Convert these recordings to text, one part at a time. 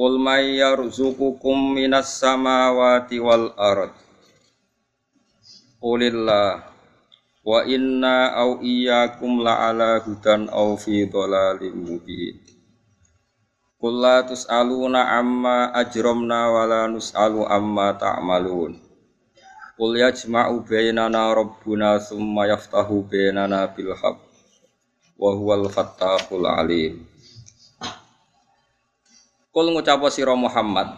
Qul may yarzuqukum minas samawati wal ard. Qulillah wa inna au iyyakum la'ala hudan au fi dhalalim mubin. Qul la tus'aluna amma ajramna wa la nus'alu amma ta'malun. Qul yajma'u bainana rabbuna thumma yaftahu bainana bil haqq wa huwal fattahul alim. Kul ngucap sira Muhammad.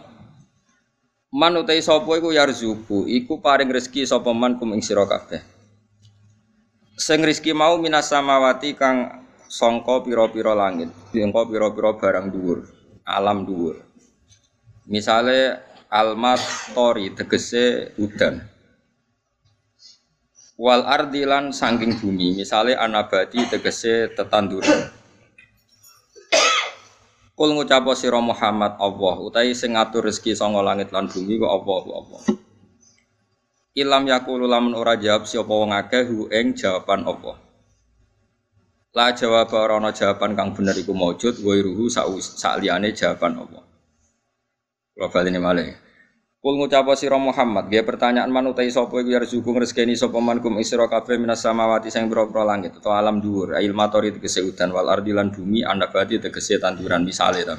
Man utai sapa iku yarzuku iku paring rezeki sapa man kum ing sira kabeh. Sing rezeki mau minas samawati kang sangka pira-pira langit sangka pira-pira barang dhuwur alam dhuwur. Misale almat tori tegese udan. Wal ardilan sangking bumi misale anabati tegese tetanduran Kul ngucap sira Muhammad Allah utahi sing ngatur rezeki sanga langit lan bumi ku Allah Allah. Ilam yakulu lamun ora jawab sapa wong akeh hu ing jawaban Allah. La jawab ora ana jawaban kang bener iku maujud wa ruhu sak liyane jawaban Allah. Kula baleni malih. Kul ngucap sira Muhammad, dia pertanyaan man utahi sapa iku yarzuku ngresgeni sapa man kum isra kabeh minas samawati sing pira-pira langit utawa alam dhuwur, ail matori tegese udan wal ardi lan bumi anabati tegese tanduran misale ta.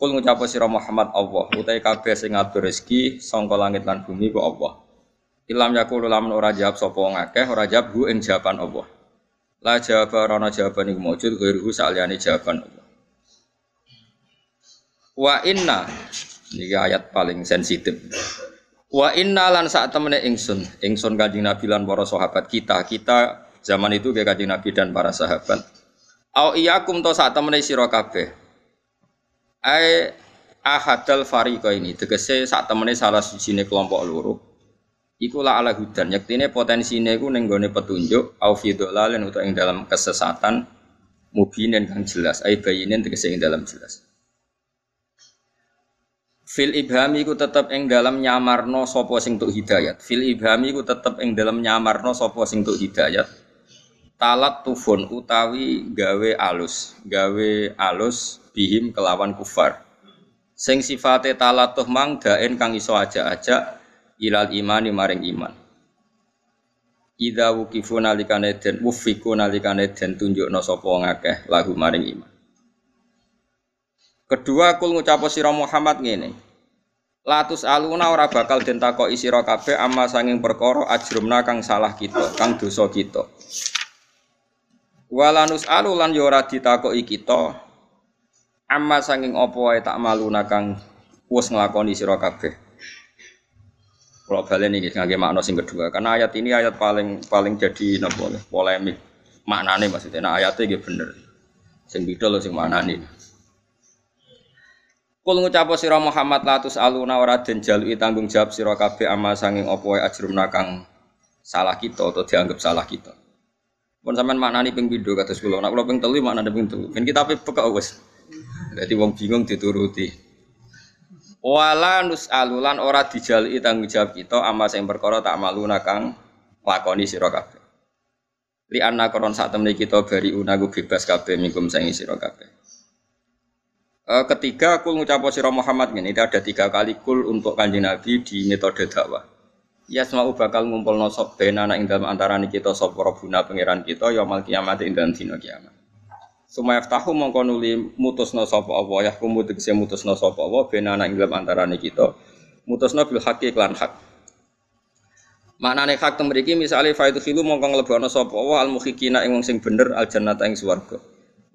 Kul ngucap sira Muhammad Allah, utahi kabeh sing ngatur rezeki sangka langit lan bumi ku Allah. Ilam yakulu lamun ora jawab sapa wong akeh, ora jawab hu ing jawaban Allah. La jawab ana jawaban iku maujud ghairu saliyane jawaban Allah. Wa inna Niki ayat paling sensitif. Wa inna lan saat temene ingsun, ingsun kanjeng Nabi lan para sahabat kita, kita zaman itu kayak kanjeng Nabi dan para sahabat. Au iyakum to saat temene sira kabeh. Ai ahadal fariqa ini tegese saat temene salah sijine kelompok loro. Iku la ala hudan, yaktine potensine iku ning gone petunjuk au fi dhalalin utawa dalam kesesatan mubinin kang jelas, ai bayinin tegese ing dalam jelas. Fil ibhami ku tetep ing dalam nyamarno sapa sing tuk hidayat. Fil ibhami ku tetep ing dalam nyamarno sapa sing tuk hidayat. Talat tufun utawi gawe alus, gawe alus bihim kelawan kufar. Sing sifate talatuh mang daen kang iso aja-aja ilal imani maring iman. Ida wukifu nalikane den wufiku nalikane den tunjukno sapa ngakeh lahu maring iman. Kedua kul ngucap sira Muhammad ngene. Latus aluna ora bakal den takoki sira kabeh amma sanging perkara ajrumna kang salah kita, kang dosa kita. Walanus alu lan yo ora ditakoki kita amma sanging apa wae tak maluna kang wis nglakoni sira kabeh. Kalau balen ini ngangge makna sing kedua, karena ayat ini ayat paling paling jadi napa polemik. Maknane maksudnya nah ayatnya nggih bener. Sing bidol sing maknane. Kul ngucap sira Muhammad latus aluna ora den jalui tanggung jawab sira kabeh ama sanging apa wae ajrumna kang salah kita atau dianggap salah kita. Pun sampean maknani ping pindho kados kula, nek kula ping telu maknane ping telu. Ben kita pekak wis. Dadi wong bingung dituruti. Wala nus alulan ora dijalui tanggung jawab kita ama sing perkara tak maluna kang lakoni sira kabeh. Li anna koron sak temne kita bari unaku bebas kabeh mingkum sing sira kabeh. Uh, ketiga kul ngucap sira Muhammad ini ada tiga kali kul untuk kanjeng Nabi di metode dakwah. Ya semua bakal ngumpul nosop bena ing dalam antara kita sapa robuna pangeran kita ya mal kiamat ing dalam kiamat. Sumaya tahu mongko nuli mutusna Allah ya kumu tegese mutusna sapa Allah bena ing dalam antara kita mutusna bil haqqi lan hak. Maknane hak temriki misale fa itu khilu mongko nglebokno sapa Allah al mukhikina ing wong sing bener al jannata ing swarga.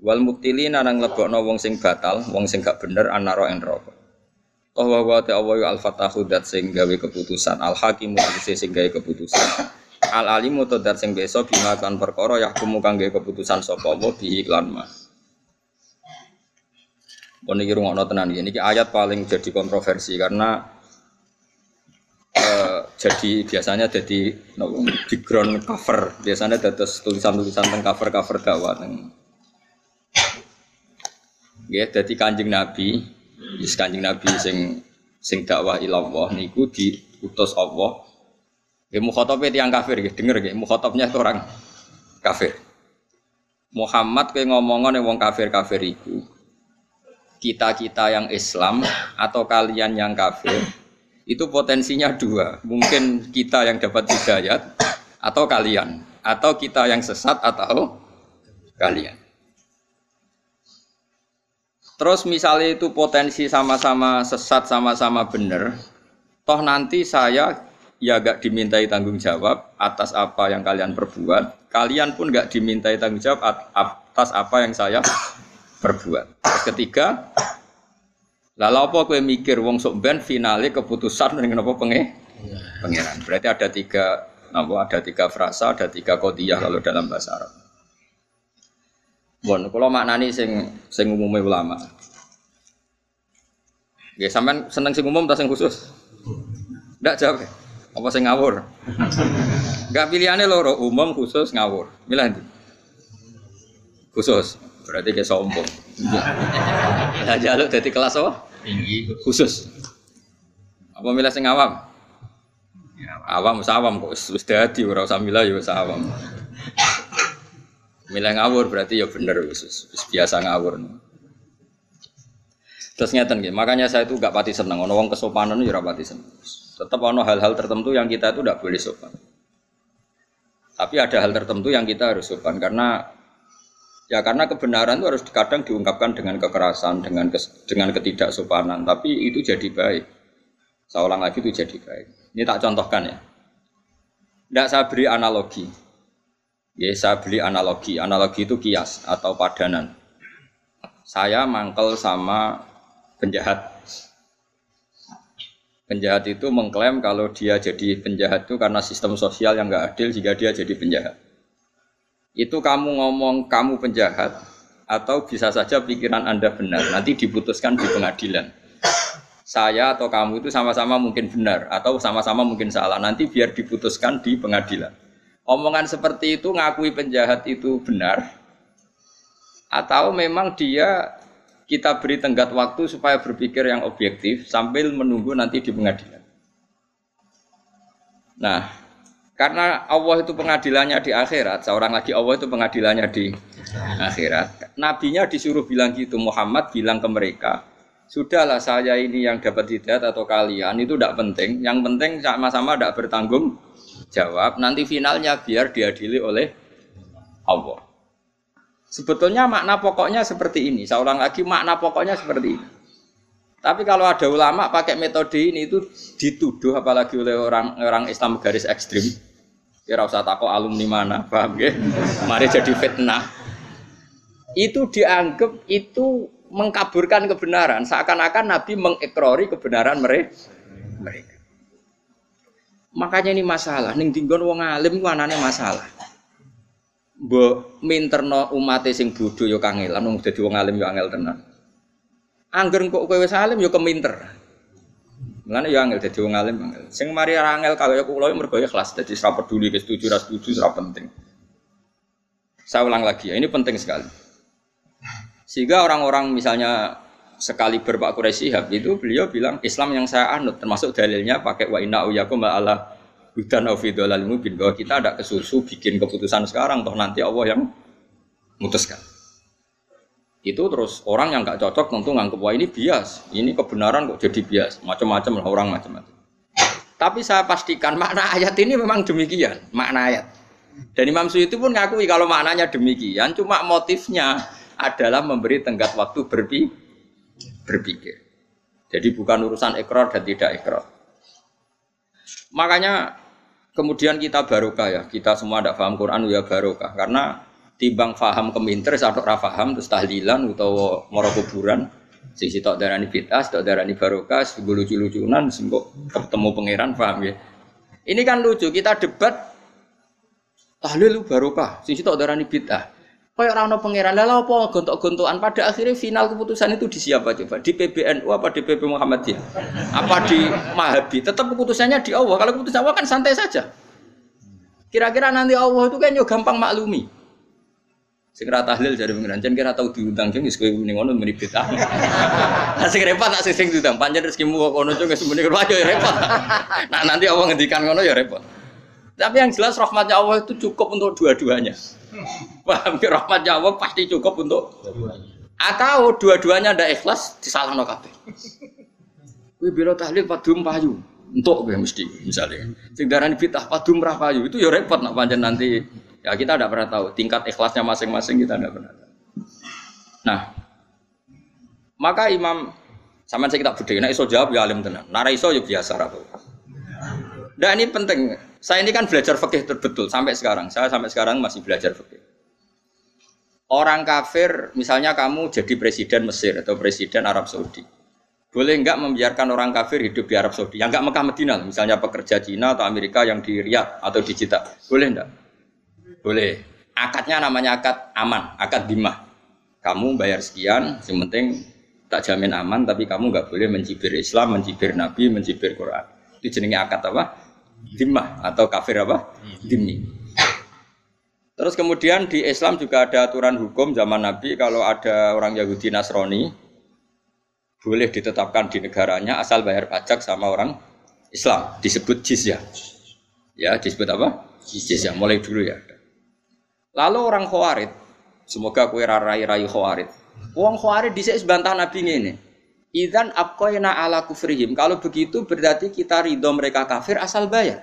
Wal muktilina nang lebokno wong sing batal, wong sing gak bener anaro ing neraka. Toh wa wa ta al fatahu dat sing gawe keputusan, al hakimu sing gawe keputusan. Al alimu to dat sing besa bima kan perkara yahkumu kang gawe keputusan sapa Allah bihi iklan ma. Pun iki rungokno tenan iki. Niki ayat paling jadi kontroversi karena jadi biasanya jadi no, background cover biasanya terus tulisan-tulisan tentang cover-cover dakwah ya jadi kanjeng nabi Is kanjeng nabi sing sing dakwah ilallah niku diutus Allah ya mukhotobe tiang kafir ya denger ya mukhotobnya itu orang kafir Muhammad kayak ngomongan wong kafir kafir itu kita kita yang Islam atau kalian yang kafir itu potensinya dua. Mungkin kita yang dapat hidayat atau kalian. Atau kita yang sesat atau kalian. Terus misalnya itu potensi sama-sama sesat, sama-sama benar. Toh nanti saya ya gak dimintai tanggung jawab atas apa yang kalian perbuat. Kalian pun gak dimintai tanggung jawab atas apa yang saya perbuat. Terus ketiga, Lalu apa kowe mikir wong sok ben finale keputusan dengan apa penge? Pangeran. Berarti ada tiga apa ada tiga frasa, ada tiga kodiyah kalau dalam bahasa Arab. Bon, kalau maknani sing sing umumnya ulama. Ya sampean seneng sing umum atau sing khusus? Ndak jawab. Apa sing ngawur? Enggak pilihannya loro, umum khusus ngawur. Milih Khusus. Berarti kayak sombong. Lah jaluk dari kelas apa? Tinggi. Khusus. Apa milih sing awam? Ya, awam sawam kok wis dadi ora usah milih ya awam. Milih ngawur berarti ya bener wis biasa ngawur. Terus ngeten gitu. Makanya saya itu gak pati seneng ono wong kesopanan ya ora pati seneng. Tetap ono hal-hal tertentu yang kita itu tidak boleh sopan. Tapi ada hal tertentu yang kita harus sopan karena Ya karena kebenaran itu harus kadang diungkapkan dengan kekerasan, dengan kes, dengan ketidaksopanan. Tapi itu jadi baik. Seorang lagi itu jadi baik. Ini tak contohkan ya. Tidak saya beri analogi. Ya saya beli analogi. Analogi itu kias atau padanan. Saya mangkel sama penjahat. Penjahat itu mengklaim kalau dia jadi penjahat itu karena sistem sosial yang nggak adil jika dia jadi penjahat itu kamu ngomong kamu penjahat atau bisa saja pikiran Anda benar, nanti diputuskan di pengadilan. Saya atau kamu itu sama-sama mungkin benar atau sama-sama mungkin salah, nanti biar diputuskan di pengadilan. Omongan seperti itu ngakui penjahat itu benar atau memang dia kita beri tenggat waktu supaya berpikir yang objektif sambil menunggu nanti di pengadilan. Nah, karena Allah itu pengadilannya di akhirat, seorang lagi Allah itu pengadilannya di akhirat. Nabinya disuruh bilang gitu, Muhammad bilang ke mereka, sudahlah saya ini yang dapat hidayat atau kalian itu tidak penting. Yang penting sama-sama tidak bertanggung jawab. Nanti finalnya biar diadili oleh Allah. Sebetulnya makna pokoknya seperti ini. Seorang lagi makna pokoknya seperti ini. Tapi kalau ada ulama pakai metode ini itu dituduh apalagi oleh orang orang Islam garis ekstrim. Kira usah takut alumni mana, paham ya? Mari jadi fitnah. Itu dianggap itu mengkaburkan kebenaran, seakan-akan Nabi mengekrori kebenaran mereka. Makanya ini masalah, ning dinggon wong alim ku anane masalah. Mbok minterno umat sing bodho ya kangelan wong dadi wong alim ya angel tenan. Angger kok kowe wis alim ya keminter. Mulane ya angel dadi wong alim angel. Sing mari angel kaya kula ya mergo ikhlas dadi ora peduli ke setuju ora setuju ora penting. Saya ulang lagi ya, ini penting sekali. Sehingga orang-orang misalnya sekali berpak Quraisy itu beliau bilang Islam yang saya anut termasuk dalilnya pakai wa inna uyakum ala hudan au mubin bahwa kita ada kesusu bikin keputusan sekarang toh nanti Allah yang memutuskan itu terus orang yang nggak cocok tentu nganggep wah ini bias, ini kebenaran kok jadi bias, macam-macam lah orang macam-macam. Tapi saya pastikan makna ayat ini memang demikian, makna ayat. Dan Imam Suyuti pun ngakui kalau maknanya demikian, cuma motifnya adalah memberi tenggat waktu berpi, berpikir. Jadi bukan urusan ekor dan tidak ekor. Makanya kemudian kita barokah ya, kita semua tidak paham Quran ya barokah karena timbang faham keminter atau rafaham terus tahlilan atau moro kuburan sing sitok darani bid'ah, sitok darani barokah, sing lucu-lucunan sing ketemu pangeran paham ya. Ini kan lucu, kita debat tahlil barokah, sing sitok darani bid'ah. Kayak rano pangeran, lalu apa gontok-gontokan pada akhirnya final keputusan itu di siapa coba? Di PBNU apa di PP Muhammadiyah? Apa di Mahabi? Tetap keputusannya di Allah. Kalau keputusan Allah kan santai saja. Kira-kira nanti Allah itu kan yo gampang maklumi. Segera tahlil dari pengiran, jangan kira tahu diundang jeng wis kowe ning ngono meni bid'ah. Lah sing repot tak sing diundang, pancen rezekimu kok kono jeng wis muni repot. Nah nanti Allah ngendikan ngono ya repot. Tapi yang jelas rahmatnya Allah itu cukup untuk dua-duanya. Paham ke rahmatnya Allah pasti cukup untuk atau dua-duanya ada ikhlas disalahno kabeh. Kowe bela tahlil padum payu. Untuk gue mesti misalnya. Sing darani bid'ah padum ra payu itu ya repot nak pancen nanti ya kita tidak pernah tahu tingkat ikhlasnya masing-masing kita tidak pernah tahu. Nah, maka Imam sama saya kita budaya, nah iso jawab ya alim tenan. Nara iso ya biasa ra Nah ini penting. Saya ini kan belajar fikih terbetul sampai sekarang. Saya sampai sekarang masih belajar fikih. Orang kafir, misalnya kamu jadi presiden Mesir atau presiden Arab Saudi. Boleh enggak membiarkan orang kafir hidup di Arab Saudi? Yang enggak Mekah Medina, misalnya pekerja Cina atau Amerika yang di Riyadh atau di Jeddah. Boleh enggak? Boleh. Akadnya namanya akad aman, akad dimah. Kamu bayar sekian, yang penting tak jamin aman, tapi kamu enggak boleh mencibir Islam, mencibir Nabi, mencibir Quran. Itu jenenge akad apa? Dimah atau kafir apa? Dimi. Terus kemudian di Islam juga ada aturan hukum zaman Nabi kalau ada orang Yahudi Nasrani boleh ditetapkan di negaranya asal bayar pajak sama orang Islam disebut jizyah. Ya, disebut apa? Jizyah. Mulai dulu ya. Lalu orang Khawarid, semoga kue rai rai Khawarid. Wong Khawarid dhisik bantah Nabi ini. Idan abqaina ala kufrihim. Kalau begitu berarti kita ridho mereka kafir asal bayar.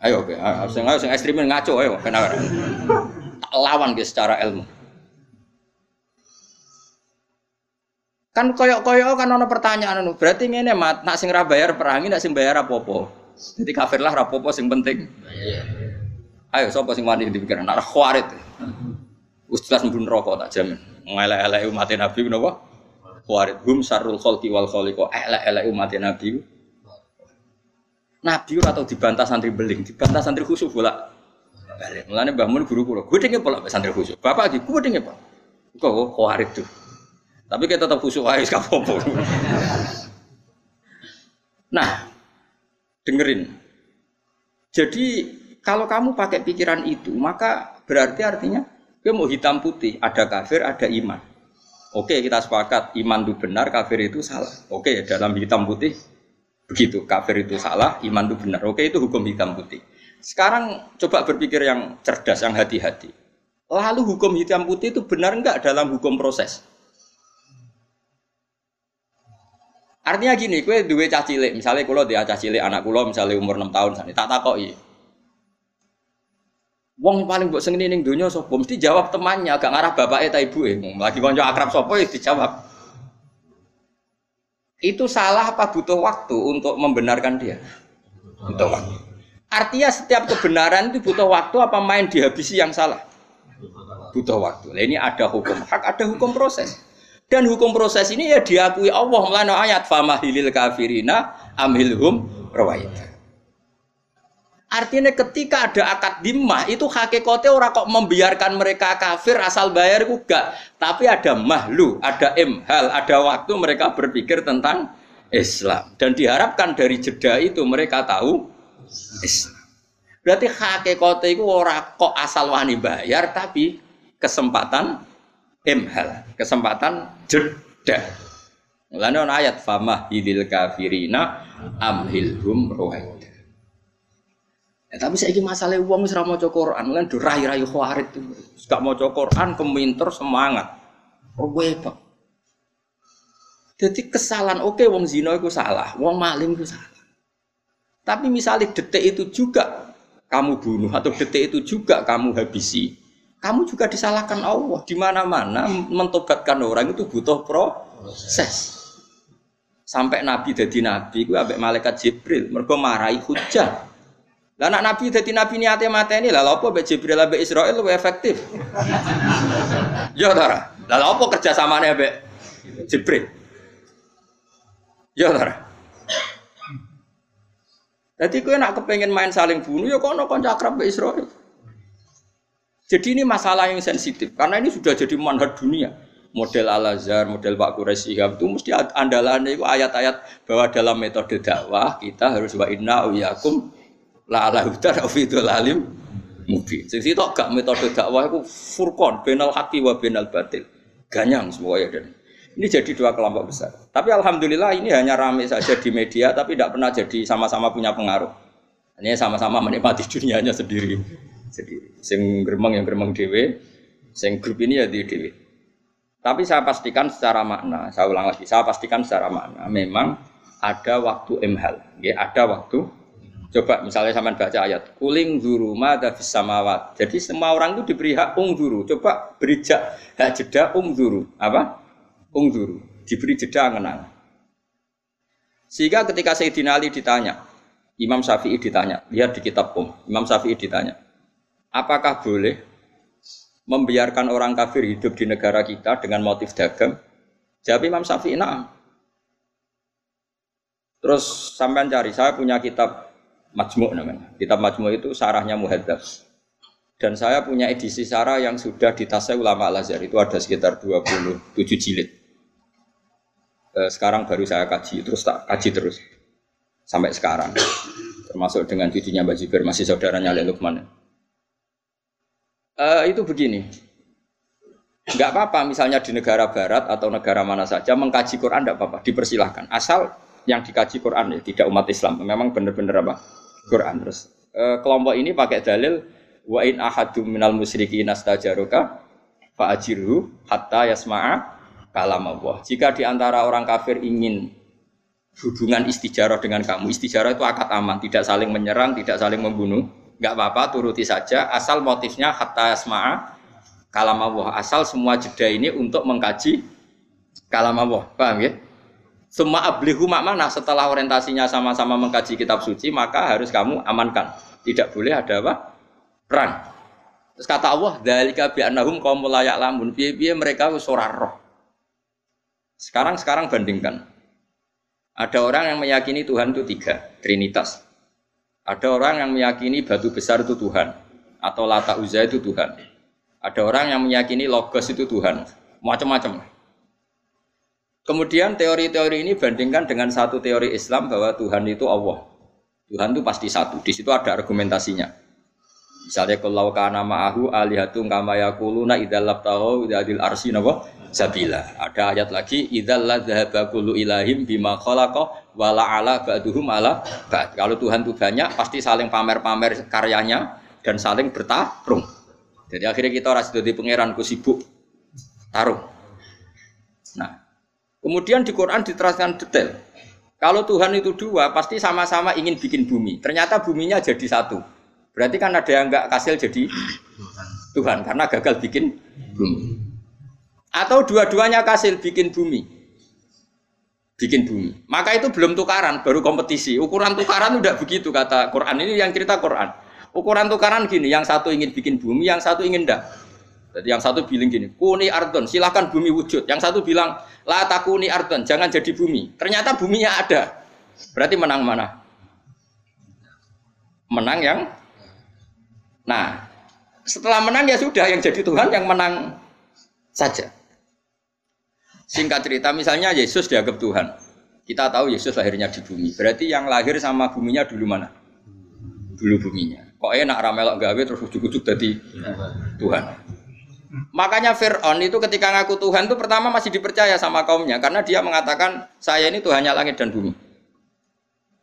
Ayo, oke. Sing ayo sing ekstremin ngaco ayo kena. lawan guys secara ilmu. Kan koyok-koyok kan ono pertanyaan anu. Berarti ngene mat, nak sing ra bayar perangi, nak sing bayar apa-apa. Jadi kafir lah rapopo sing penting. Ayo sapa sing wani dipikir nak khawarit. Ustaz mbun rokok tak jamin. Ngelek-elek umat Nabi kenapa? Khawarij hum sarul khalqi wal khaliqa elek-elek umat Nabi. Nabi ora tau dibantah santri beling, dibantah santri khusyuk bola. Balik. Mulane Mbah Mun guru kula, gedenge pola santri khusyuk. Bapak iki gedenge, Pak. Kok khawarij tuh. Tapi kita tetap khusyuk ae apa Nah, dengerin. Jadi kalau kamu pakai pikiran itu, maka berarti artinya dia mau hitam putih, ada kafir, ada iman. Oke, kita sepakat iman itu benar, kafir itu salah. Oke, dalam hitam putih begitu, kafir itu salah, iman itu benar. Oke, itu hukum hitam putih. Sekarang coba berpikir yang cerdas, yang hati-hati. Lalu hukum hitam putih itu benar enggak dalam hukum proses? Artinya gini, kue duwe cah cilik, misalnya kalau dia cah cilik anak kulo misalnya umur 6 tahun, tak takoki. Wong paling buat sengini ning dunia sopo mesti jawab temannya agak ngarah bapak ta ibu eh lagi konco akrab sopo ya dijawab. Itu salah apa butuh waktu untuk membenarkan dia? Butuh waktu. Artinya setiap kebenaran itu butuh waktu apa main dihabisi yang salah? Butuh waktu. Nah, ini ada hukum hak, ada hukum proses. Dan hukum proses ini ya diakui Allah melalui ayat famahilil kafirina amhilhum rawaita. Artinya ketika ada akad dimah itu hakikatnya orang kok membiarkan mereka kafir asal bayar itu gak. Tapi ada mahlu, ada imhal, ada waktu mereka berpikir tentang Islam. Dan diharapkan dari jeda itu mereka tahu Islam. Berarti hakikatnya itu orang kok asal wani bayar tapi kesempatan imhal, kesempatan jeda. Mulane ayat famah hilil kafirina amhilhum ruhaid. Ya, tapi saya masalah uang wis mau Quran, kan do rai-rai khawarit. Gak mau Quran keminter semangat. Oh pak. Jadi kesalahan oke okay, wong zina itu salah, wong maling itu salah. Tapi misalnya detik itu juga kamu bunuh atau detik itu juga kamu habisi, kamu juga disalahkan Allah. Di mana-mana mentobatkan orang itu butuh proses. Sampai Nabi jadi Nabi, gue abek malaikat Jibril, mereka marahi hujah. Lah anak Nabi dadi nabi niate mateni lah apa mbek Jibril mbek Israil lebih efektif. ya ta. Lah apa kerja samane mbek Jibril? Ya ta. Jadi kowe nak kepengen main saling bunuh ya kono kanca akrab mbek Israil. Jadi ini masalah yang sensitif karena ini sudah jadi manhaj dunia. Model Al Azhar, model Pak Quraisy Shihab itu mesti andalannya itu ayat-ayat bahwa dalam metode dakwah kita harus wa inna uyakum la ala hudan afidul alim mubin. Sing sitok gak metode dakwah itu furqan benal haqi wa benal batil. Ganyang semuanya dan ini jadi dua kelompok besar. Tapi alhamdulillah ini hanya rame saja di media tapi tidak pernah jadi sama-sama punya pengaruh. Hanya sama-sama menikmati dunianya sendiri. Sendiri. Sing geremeng yang geremeng dewe, sing grup ini ya di dewe. Tapi saya pastikan secara makna, saya ulang lagi, saya pastikan secara makna, memang ada waktu emhal, ya, ada waktu. Coba misalnya sama baca ayat, kuling zuru mada samawat. Jadi semua orang itu diberi hak ungzuru. Coba beri hak jeda ungzuru. Apa? Ungzuru. Diberi jeda ngenang. Sehingga ketika Sayyidina Ali ditanya, Imam Syafi'i ditanya, lihat di kitab Um, Imam Syafi'i ditanya, apakah boleh membiarkan orang kafir hidup di negara kita dengan motif dagang? Jawab Imam Syafi'i, nah. Terus sampean cari, saya punya kitab Majmu' namanya. Kitab Majmu' itu sarahnya Muhadzab. Dan saya punya edisi sarah yang sudah ditasai ulama Al-Azhar. Itu ada sekitar 27 jilid. Eh, sekarang baru saya kaji, terus tak kaji terus. Sampai sekarang. Termasuk dengan cucunya Mbak Jibir, masih saudaranya Ali Lukman. Uh, itu begini, nggak apa-apa misalnya di negara barat atau negara mana saja mengkaji Quran tidak apa-apa, dipersilahkan. Asal yang dikaji Quran ya, tidak umat Islam. Memang benar-benar apa? Quran terus. Uh, kelompok ini pakai dalil wa in ahadum minal musyrikin astajaruka fa'ajirhu hatta yasma'a kalam Allah. Jika di antara orang kafir ingin hubungan istijarah dengan kamu, istijarah itu akad aman, tidak saling menyerang, tidak saling membunuh nggak apa-apa turuti saja asal motifnya hatta asma'a kalam Allah asal semua jeda ini untuk mengkaji kalam Allah paham ya semua ablihu mana setelah orientasinya sama-sama mengkaji kitab suci maka harus kamu amankan. Tidak boleh ada apa? Perang. Terus kata Allah dalika bi annahum qaumul la ya'lamun. Piye-piye mereka wis roh. Sekarang sekarang bandingkan. Ada orang yang meyakini Tuhan itu tiga trinitas. Ada orang yang meyakini batu besar itu Tuhan atau lata uzza itu Tuhan. Ada orang yang meyakini logos itu Tuhan. Macam-macam. Kemudian teori-teori ini bandingkan dengan satu teori Islam bahwa Tuhan itu Allah. Tuhan itu pasti satu. Di situ ada argumentasinya. Misalnya kalau kana ma'ahu alihatum kama yakuluna idzal labtahu idzal arsi napa sabila. Ada ayat lagi idzal la dzahaba kullu ilahim bima khalaqa wala ala ba'duhum ala. Kalau Tuhan itu banyak pasti saling pamer-pamer karyanya dan saling bertarung. Jadi akhirnya kita harus jadi pangeran ku sibuk tarung. Nah, kemudian di Quran diteraskan detail. Kalau Tuhan itu dua, pasti sama-sama ingin bikin bumi. Ternyata buminya jadi satu. Berarti kan ada yang nggak kasil jadi Tuhan karena gagal bikin bumi. Atau dua-duanya kasil bikin bumi bikin bumi. Maka itu belum tukaran, baru kompetisi. Ukuran tukaran udah begitu kata Quran. Ini yang cerita Quran. Ukuran tukaran gini, yang satu ingin bikin bumi, yang satu ingin ndak. Jadi yang satu bilang gini, kuni ardon, silahkan bumi wujud. Yang satu bilang, la takuni ardon, jangan jadi bumi. Ternyata buminya ada. Berarti menang mana? Menang yang Nah, setelah menang ya sudah yang jadi Tuhan yang menang saja. Singkat cerita, misalnya Yesus dianggap Tuhan. Kita tahu Yesus lahirnya di bumi. Berarti yang lahir sama buminya dulu mana? Dulu buminya. Kok enak ramelok gawe terus ujuk-ujuk jadi Tuhan. Makanya Fir'aun itu ketika ngaku Tuhan itu pertama masih dipercaya sama kaumnya karena dia mengatakan saya ini Tuhannya langit dan bumi.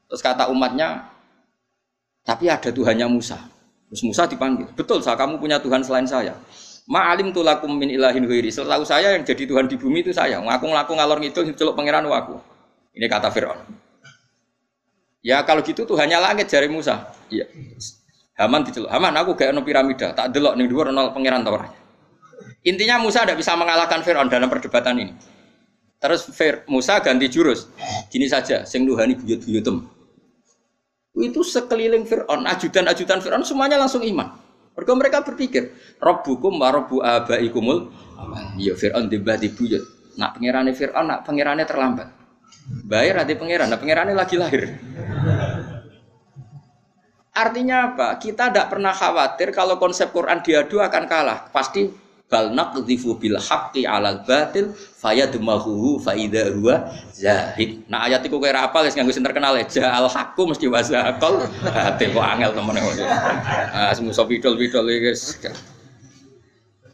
Terus kata umatnya, tapi ada Tuhannya Musa. Terus Musa dipanggil, betul saya kamu punya Tuhan selain saya. Ma'alim tulakum min ilahin huiri. Setahu saya yang jadi Tuhan di bumi itu saya. Ngaku ngaku ngalor ngidul celuk pangeran aku. Ini kata Fir'aun. Ya kalau gitu Tuhannya langit jari Musa. Iya. Haman diceluk. Haman aku gak ono piramida, tak delok ning dhuwur ono pangeran ta Intinya Musa tidak bisa mengalahkan Fir'aun dalam perdebatan ini. Terus Fir, Musa ganti jurus. Gini saja, sing nuhani buyut-buyutem. Itu sekeliling Fir'aun, ajudan-ajudan Fir'aun semuanya langsung iman. Mereka mereka berpikir, Rabbukum wa Rabbu abaikumul Ya Fir'aun tiba di buyut. Nak pangerane Fir'aun, nak pangerane terlambat. Bayar nanti pangeran, nak pangerane lagi lahir. Artinya apa? Kita tidak pernah khawatir kalau konsep Quran diadu akan kalah. Pasti bal naqdhifu bil haqqi 'alal batil fayadmahu fa idza huwa zahid. Nah ayat iku kira apa wis nganggo sing terkenal ya ja'al haqqu mesti wasaqal batil kok angel temen Ah semuso pidol-pidol guys.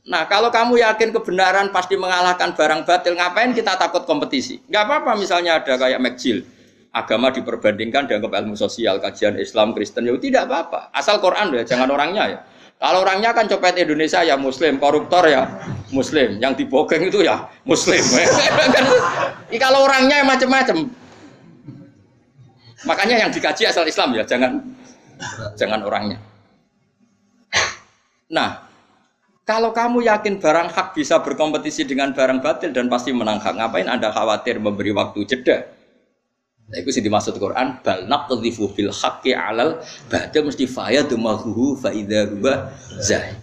Nah, kalau kamu yakin kebenaran pasti mengalahkan barang batil, ngapain kita takut kompetisi? Gak apa-apa misalnya ada kayak McGill, agama diperbandingkan dianggap ilmu sosial, kajian Islam, Kristen, ya tidak apa-apa. Asal Quran ya, jangan orangnya ya. Kalau orangnya kan copet Indonesia ya Muslim, koruptor ya Muslim, yang dibogeng itu ya Muslim. Kan, kalau orangnya macam-macam. Makanya yang dikaji asal Islam ya, jangan jangan orangnya. Nah, kalau kamu yakin barang hak bisa berkompetisi dengan barang batil dan pasti menang hak, ngapain Anda khawatir memberi waktu jeda? Nah, itu sih dimaksud Quran, bal naqdhifu bil haqqi 'alal batil mesti fayadmahu fa idza zahid.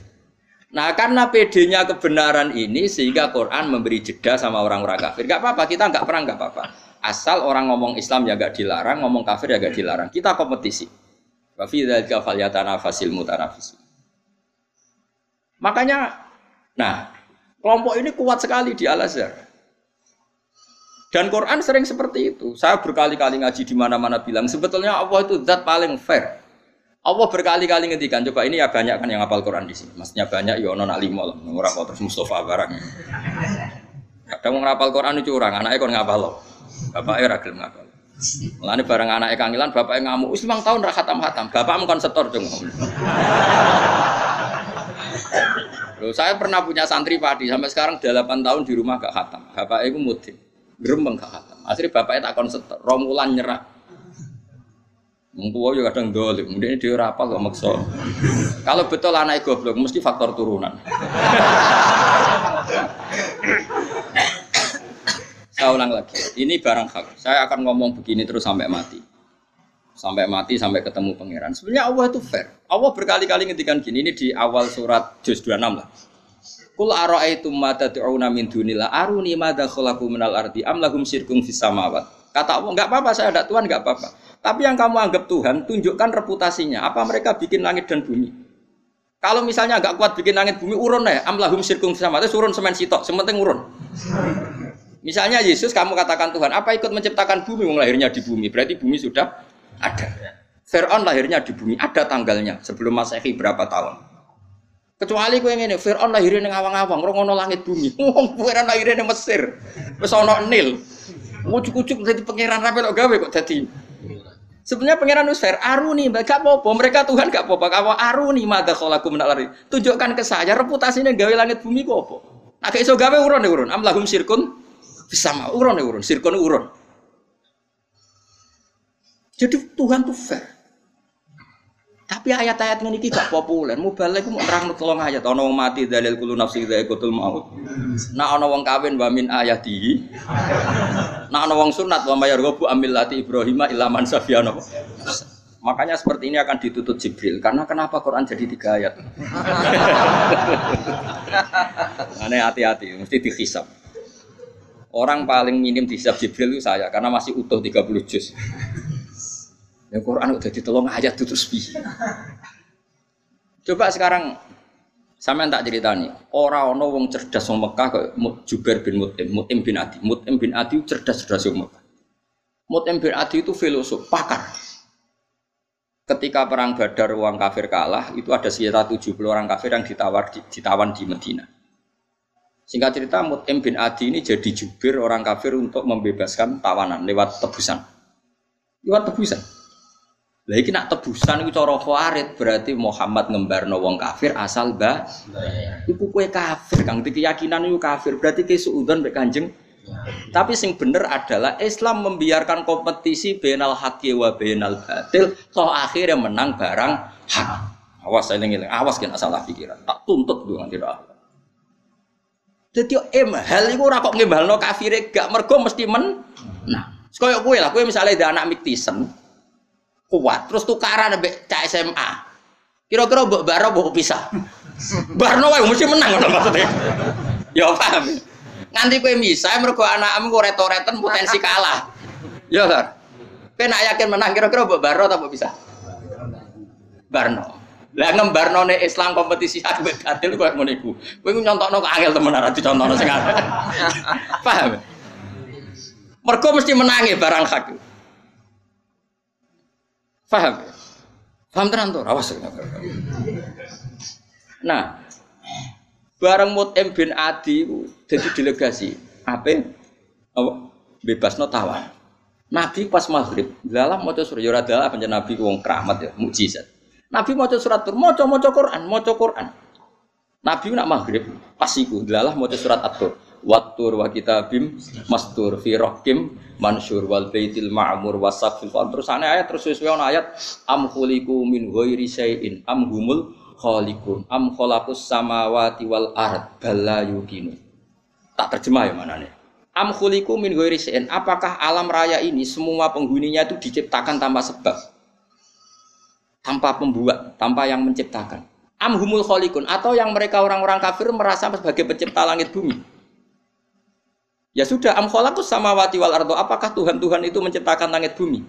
Nah, karena PD-nya kebenaran ini sehingga Quran memberi jeda sama orang-orang kafir. Gak apa-apa, kita nggak perang gak apa-apa. Asal orang ngomong Islam ya gak dilarang, ngomong kafir ya gak dilarang. Kita kompetisi. Wa fi dzalika falyatanafasil mutanafisin. Makanya, nah, kelompok ini kuat sekali di Al Azhar. Dan Quran sering seperti itu. Saya berkali-kali ngaji di mana-mana bilang sebetulnya Allah itu zat paling fair. Allah berkali-kali ngendikan, coba ini ya banyak kan yang hafal Quran di sini. Maksudnya banyak ya non alimo lah, orang terus Mustafa barang. Kadang mau ngapal Quran itu orang, anaknya kon ngapal loh. Bapaknya ragil ngapal. Mulane bareng anaknya kangilan, bapaknya ngamuk, wis tahun ra khatam-khatam. Bapak kon setor dong. Loh, saya pernah punya santri padi sampai sekarang 8 tahun di rumah gak khatam. Bapak itu mudik, gerembeng gak khatam. Akhirnya bapaknya tak konset, romulan nyerah. Mengkuwa juga kadang dolim, kemudian dia rapal kok maksa. Kalau betul anak goblok, mesti faktor turunan. Saya ulang lagi, ini barang hak. Saya akan ngomong begini terus sampai mati sampai mati sampai ketemu pangeran. Sebenarnya Allah itu fair. Allah berkali-kali ngendikan gini ini di awal surat juz 26 lah. Kul ara'aitum ma tad'una min dunillah aruni madza khalaqu minal ardi am lahum syirkun fis samawat. Kata Allah, enggak apa-apa saya ada Tuhan enggak apa-apa. Tapi yang kamu anggap Tuhan, tunjukkan reputasinya. Apa mereka bikin langit dan bumi? Kalau misalnya enggak kuat bikin langit bumi, urun ya. Am lahum syirkun fis samawat, urun semen sitok, sementing urun. Misalnya Yesus kamu katakan Tuhan, apa ikut menciptakan bumi? Wong lahirnya di bumi, berarti bumi sudah ada. Fir'aun lahirnya di bumi, ada tanggalnya sebelum Masehi berapa tahun. Kecuali kue ini, Fir'aun lahirnya di awang-awang, rongono langit bumi. Wong Fir'aun lahirnya di Mesir, wis Nil. Ucuk-ucuk jadi pangeran rapi lo gawe kok jadi. Sebenarnya pangeran fair, aruni, gak apa-apa, mereka Tuhan gak apa-apa. Kamu aruni mada kholaku min lari. Tunjukkan ke saya reputasinya gawe langit bumi kok apa. Nah, iso gawe urun urun. Am lahum sirkun bisa mau urun urun, sirkun urun. Jadi Tuhan tuh fair. Tapi ayat-ayat ini gak populer. Mubalek mau nerang tolong ayat. Ono mati dalil kulo nafsi ikutul maut. Nah ono wong kawin wa min ayati. Nah ono wong sunat wa mayar gobu amillati Ibrahim ilaman safiyano. Makanya seperti ini akan ditutup Jibril. Karena kenapa Quran jadi tiga ayat? Aneh hati-hati, mesti dihisap. Orang paling minim dihisap Jibril itu saya, karena masih utuh 30 juz. Ya Quran udah ditolong ayat terus bi. Coba sekarang sama tak cerita nih, orang wong cerdas wong Mekah kok Jubair bin Mutim, Mutim bin Adi, Mutim bin Adi cerdas cerdas wong Mekah. Mutim bin Adi itu filosof, pakar. Ketika perang Badar uang kafir kalah, itu ada sekitar 70 orang kafir yang ditawar di, ditawan di Medina. Singkat cerita, Mutim bin Adi ini jadi jubir orang kafir untuk membebaskan tawanan lewat tebusan. Lewat tebusan. Lah iki nak tebusan iku cara khawarit berarti Muhammad ngembarno wong kafir asal ba. Iku kue kafir kang keyakinan iku kafir berarti ke suudon mek Kanjeng. Tapi sing bener adalah Islam membiarkan kompetisi benal haqqi wa benal batil toh akhirnya menang barang hak. Awas saya ngiling, awas kena salah pikiran. Tak tuntut dengan tidak Jadi em hal iku ora kok ngembalno kafire gak mergo mesti men. Nah, koyo kowe lah, kowe misalnya ada anak miktisen, kuat terus tukaran ambek cak SMA kira-kira mbok baro mbok pisah barno wae mesti menang ngono maksudnya ya paham nganti kowe misah mergo anakmu kok retoreten potensi kalah ya kan kowe nak yakin menang kira-kira mbok baro ta mbok pisah Barno. Lah ngembarno ne Islam kompetisi aku mek batil koyo ngono iku. Kowe nyontokno kok angel temen ora dicontohno sing. Paham? Mergo mesti menangi barang hak. Paham? Paham tenan to? Awas. Nah, bareng Mut'im bin Adi jadi delegasi. Apa? Apa? Bebas no tawan. Nabi pas maghrib, dalam mau surat ya dalam Nabi wong keramat ya, mukjizat. Nabi mau surat tur, mau mau Quran, mau Quran. Nabi nak maghrib pas iku dalah mau surat atur. Watur wa kitabim mastur fi rohkim mansur wal baitil ma'mur wasaqfil terus ana ayat terus sesuai ayat am khuliqu min ghairi syai'in am humul khaliqun am khalaqus samawati wal ard bala yukinu tak terjemah ya mana nih am khuliqu min ghairi syai'in apakah alam raya ini semua penghuninya itu diciptakan tanpa sebab tanpa pembuat, tanpa yang menciptakan. Amhumul kholikun atau yang mereka orang-orang kafir merasa sebagai pencipta langit bumi. Ya sudah, am kholakus samawati wal ardo. Apakah Tuhan-Tuhan itu menciptakan langit bumi?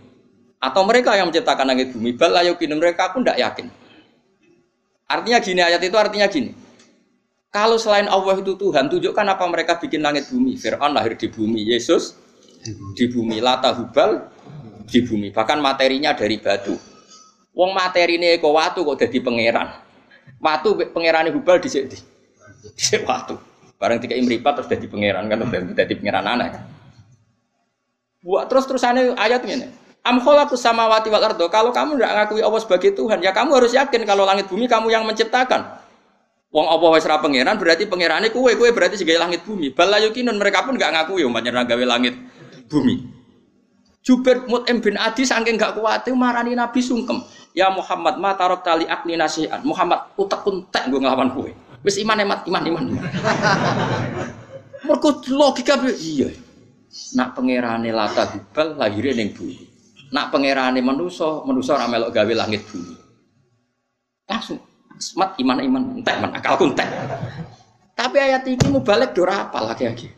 Atau mereka yang menciptakan langit bumi? Bal mereka pun tidak yakin. Artinya gini, ayat itu artinya gini. Kalau selain Allah itu Tuhan, tunjukkan apa mereka bikin langit bumi. Fir'aun lahir di bumi, Yesus di bumi, Lata Hubal di bumi. Bahkan materinya dari batu. Wong materi ini kok watu kok jadi pangeran. Watu pangeran hubal di sini. Di watu. Barang tiga imripat terus jadi pangeran kan jadi pangeran anak. Buat terus terusannya ayat ini. Am khalaqus samawati wal ardo. Kalau kamu tidak ngakui Allah sebagai Tuhan, ya kamu harus yakin kalau langit bumi kamu yang menciptakan. Wong Allah wis ra pangeran berarti pangerane kue kue berarti sebagai langit bumi. Bala yukinun mereka pun nggak ngakui umpamanya gawe langit bumi. Jubair Mut'im bin Adi saking gak kuat marani Nabi sungkem. Ya Muhammad, ma tarok tali akni nasihan. Muhammad, utak kuntek gue ngelawan kue. Wis iman emat, iman iman. iman. Mergo logika iya. Nak pangerane lata hubal lahirnya ning bumi. Nak pangerane manusa, manusa ora melok gawe langit bumi. Langsung mat iman iman entek man akal kuntek. Tapi ayat ini mau balik dora apa lagi-lagi.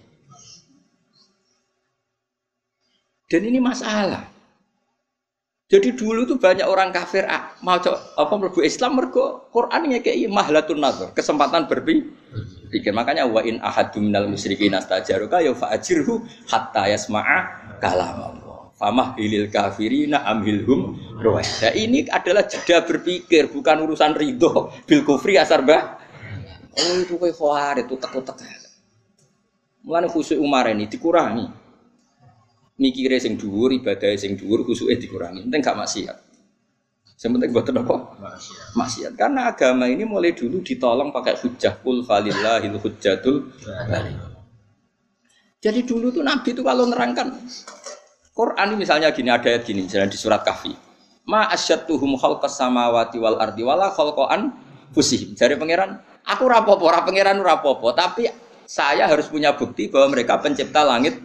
Dan ini masalah. Jadi dulu tuh banyak orang kafir ah, mau apa merbu Islam mergo Quran kayak mahlatun nazar, kesempatan berpikir. Makanya wa in ahadum minal musyrikin astajaruka ya fa'ajirhu hatta yasma'a kalam Allah. Famah hilil kafirina amhilhum Nah, ini adalah jeda berpikir, bukan urusan ridho bil kufri asar bah. Oh itu kayak itu takut-takut. Mulane khusus Umar ini dikurangi mikire sing dhuwur, ibadah sing dhuwur, khusuke dikurangi. Penting gak maksiat. Yang penting buat apa? Maksiat. maksiat. Karena agama ini mulai dulu ditolong pakai hujah kul falillahil hujjatul Jadi dulu tuh Nabi itu kalau nerangkan Quran misalnya gini ada ayat gini misalnya di surat Kahfi. Ma asyattuhum khalqas samawati wal ardi wala khalqan fusihim. Dari pangeran, aku rapopo, ora pangeran rapopo, tapi saya harus punya bukti bahwa mereka pencipta langit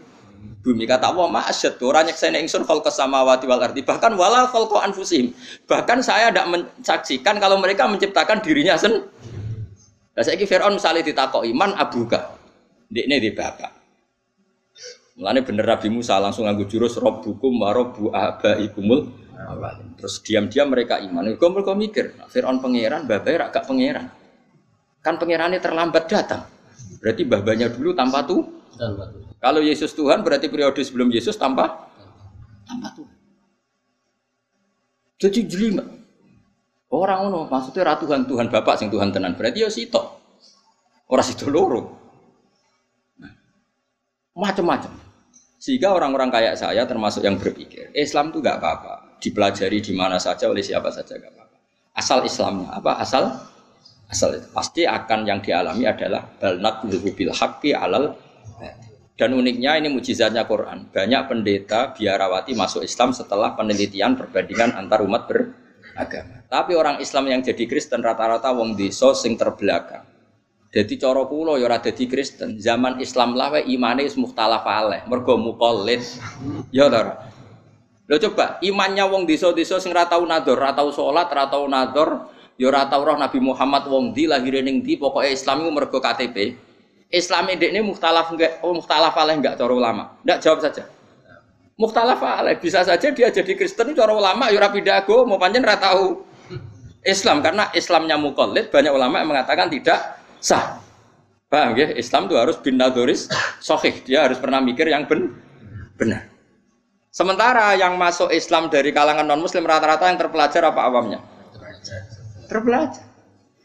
bumi kata Allah ma asyad orang nyekseni ingsun khalqa samawati wal ardi bahkan wala khalqa anfusihim bahkan saya tidak mensaksikan kalau mereka menciptakan dirinya sen Nah, saya Fir'aun misalnya ditakok iman abuka ini di bapak Mulane bener Nabi Musa langsung nganggo jurus robbukum wa robbu abaikumul awalin. Terus diam-diam mereka iman. Kau mereka mikir, Fir'aun pangeran, babanya gak pangeran. Kan pangerannya terlambat datang. Berarti babanya dulu tanpa tuh. Tuh. Kalau Yesus Tuhan berarti periode sebelum Yesus tanpa tanpa Tuhan. Jadi jelimet. Orang ono maksudnya ratu Tuhan Tuhan Bapak sing Tuhan tenan berarti ya sito. Orang situ loro. Nah, macam-macam. Sehingga orang-orang kayak saya termasuk yang berpikir Islam itu gak apa-apa, dipelajari di mana saja oleh siapa saja gak apa-apa. Asal Islamnya apa? Asal asal itu. pasti akan yang dialami adalah balnat bil haqqi alal dan uniknya ini mujizatnya Quran. Banyak pendeta biarawati masuk Islam setelah penelitian perbandingan antar umat beragama. Tapi orang Islam yang jadi Kristen rata-rata wong desa sing terbelakang. Jadi coro kulo ya ora dadi Kristen. Zaman Islam lah imane wis mukhtalaf alaih, mergo. Ya ta. Lho coba imannya wong desa-desa sing ora tau nador, ora tau salat, ora nador, ya ora tau roh Nabi Muhammad wong di lahir ning di pokoke Islam iku mergo KTP. Islam ini muhtalaf enggak, oh muhtalaf alaih enggak cara ulama. Enggak jawab saja. Muhtalaf alaih bisa saja dia jadi Kristen cara ulama ya ora pindah mau panjen ora tahu Islam karena Islamnya mukallid banyak ulama yang mengatakan tidak sah. Paham ya? Islam itu harus bin nadoris sohih. Dia harus pernah mikir yang ben benar. Sementara yang masuk Islam dari kalangan non Muslim rata-rata yang terpelajar apa awamnya? Terpelajar.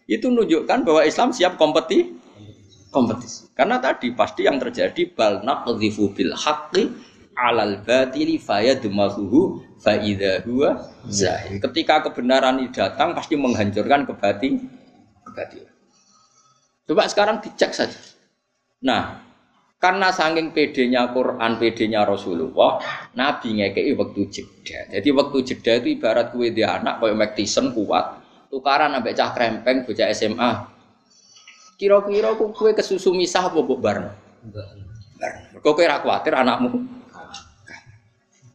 Itu menunjukkan bahwa Islam siap kompeti kompetisi. Karena tadi pasti yang terjadi bal naqdhifu bil haqqi alal batili fayadmahuhu fa idza huwa zahir. Ketika kebenaran ini datang pasti menghancurkan kebatin kebatilan. Coba sekarang dicek saja. Nah, karena saking pedenya Quran, pedenya Rasulullah, Nabi ngekei waktu jeda. Jadi waktu jeda itu ibarat kue dia anak kayak Mac Tyson kuat, tukaran ambek cah krempeng bocah SMA. Kira-kira kue kesusu misah apa mbok bareng? Bareng. Kok kowe ra kuwatir anakmu?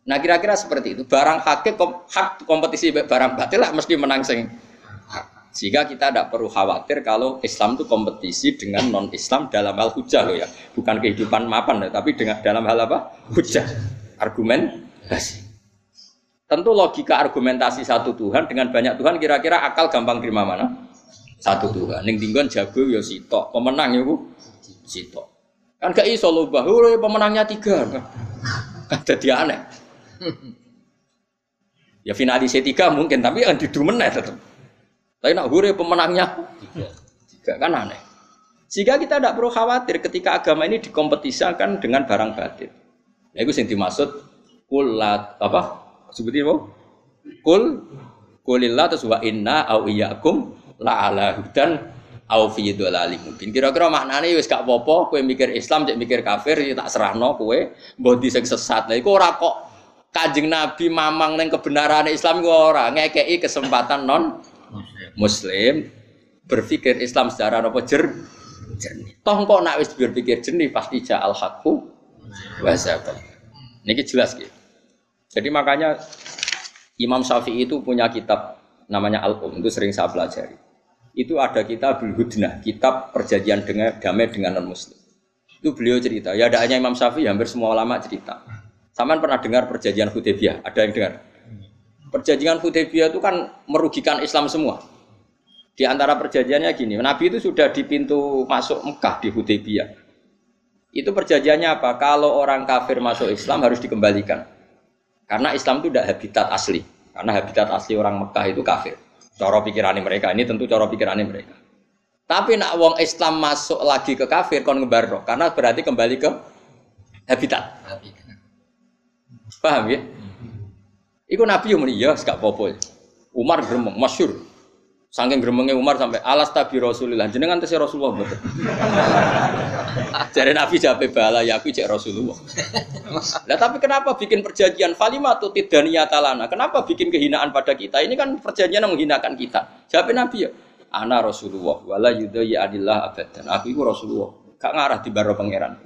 Nah kira-kira seperti itu. Barang hakik kom, hak kompetisi barang batil lah mesti menang sing sehingga kita tidak perlu khawatir kalau Islam itu kompetisi dengan non Islam dalam hal hujah loh ya, bukan kehidupan mapan, ya, tapi dengan dalam hal apa? Hujah, argumentasi. Tentu logika argumentasi satu Tuhan dengan banyak Tuhan kira-kira akal gampang terima mana? Satu Tuhan. Ning dinggon jago ya sitok, pemenang ya bu sitok. Kan gak iso lho bahwa pemenangnya tiga. Jadi aneh. Ya finalis tiga mungkin, tapi yang didu tetap. Tapi nak hure pemenangnya tiga. kan aneh. Sehingga kita tidak perlu khawatir ketika agama ini dikompetisikan dengan barang batin. Nah, itu yang dimaksud kulat apa? Seperti apa? Kul kulillah terus wa inna au iyyakum la ala hudan au fi dhalalin mubin. Kira-kira maknane wis gak apa-apa mikir Islam cek mikir kafir ya tak serahno kowe mbok sing sesat. Lah iku ora kok Kanjeng Nabi mamang neng kebenaran Islam gue ora ngekei kesempatan non Muslim berpikir Islam secara apa jer jernih. Toh kok nak wis berpikir jernih pasti ja'al hakku wasabah. Ini jelas gitu. Jadi makanya Imam Syafi'i itu punya kitab namanya Al-Um itu sering saya pelajari. Itu ada kitab Hudnah, kitab perjanjian dengan damai dengan non muslim. Itu beliau cerita. Ya ada hanya Imam Syafi'i, hampir semua ulama cerita. Saman pernah dengar perjanjian Hudaybiyah? Ada yang dengar? Perjanjian Hudaybiyah itu kan merugikan Islam semua. Di antara perjanjiannya gini, Nabi itu sudah di pintu masuk Mekah di Hudaybiyah. Itu perjanjiannya apa? Kalau orang kafir masuk Islam harus dikembalikan. Karena Islam itu tidak habitat asli. Karena habitat asli orang Mekah itu kafir. Coro pikirannya mereka. Ini tentu coro pikirannya mereka. Tapi nak wong Islam masuk lagi ke kafir kon ngebarro karena berarti kembali ke habitat. Paham ya? Iku Nabi yang muni ya gak apa Umar gremeng masyur. Saking gremengnya Umar sampai alas tabi Rasulullah. Jenengan tesih Rasulullah betul. Jadi Nabi jape bala ya aku cek Rasulullah. Nah tapi kenapa bikin perjanjian falimatu tidania talana? Kenapa bikin kehinaan pada kita? Ini kan perjanjian yang menghinakan kita. Jawab Nabi ya. Ana Rasulullah wala yudai adillah abadan. Aku itu Rasulullah. Gak ngarah di baro pangeran.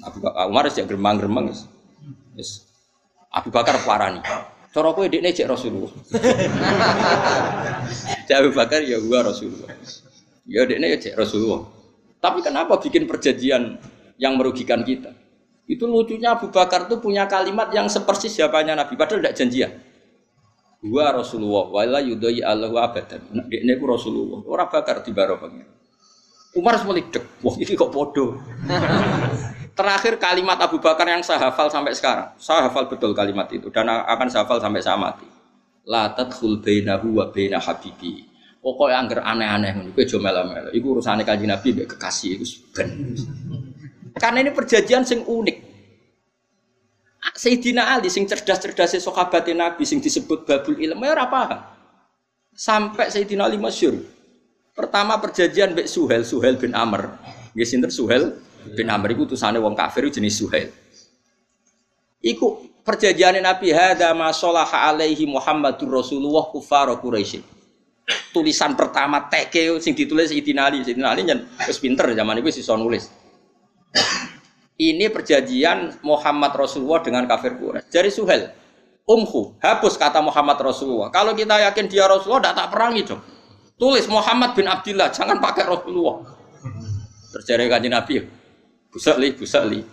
Nabi Umar sejak geremang-geremang. Yes. Abu Bakar parani. Cara kowe dekne cek Rasulullah. Cek Abu Bakar ya gua Rasulullah. Ya dekne ya cek Rasulullah. Tapi kenapa bikin perjanjian yang merugikan kita? Itu lucunya Abu Bakar itu punya kalimat yang sepersis siapanya Nabi padahal tidak janjian. Gua Rasulullah wala yudai Allah abadan. Dekne ku Rasulullah. Orang bakar di baro Umar semua dek. Wah ini kok bodoh. Terakhir kalimat Abu Bakar yang saya hafal sampai sekarang. Saya hafal betul kalimat itu dan akan saya hafal sampai saya mati. La tadkhul bainahu wa baina habibi. Pokoknya angger aneh-aneh ngono kowe aja melo-melo. Iku urusane Kanjeng Nabi mbek kekasih iku. Karena ini perjanjian sing unik. Sayyidina Ali sing cerdas-cerdas sahabat Nabi sing disebut babul ilmu ya ora paham. Sampai Sayyidina Ali masyhur. Pertama perjanjian mbek Suhel, Suhel bin Amr. Nggih sinten Suhel bin Amr iku utusane wong kafir jenis Suhail. Iku perjanjian Nabi hadza ma salaha alaihi Muhammadur Rasulullah kufar Quraisy. Tulisan pertama teke sing ditulis Sayyidina Ali, Sayyidina Ali nyen wis pinter zaman itu iso nulis. Ini perjanjian Muhammad Rasulullah dengan kafir Quraisy. Dari Suhail, umhu, hapus kata Muhammad Rasulullah. Kalau kita yakin dia Rasulullah, tidak tak perangi dong. Tulis Muhammad bin Abdullah, jangan pakai Rasulullah. Terjadi kaji Nabi, Busek li, busek li.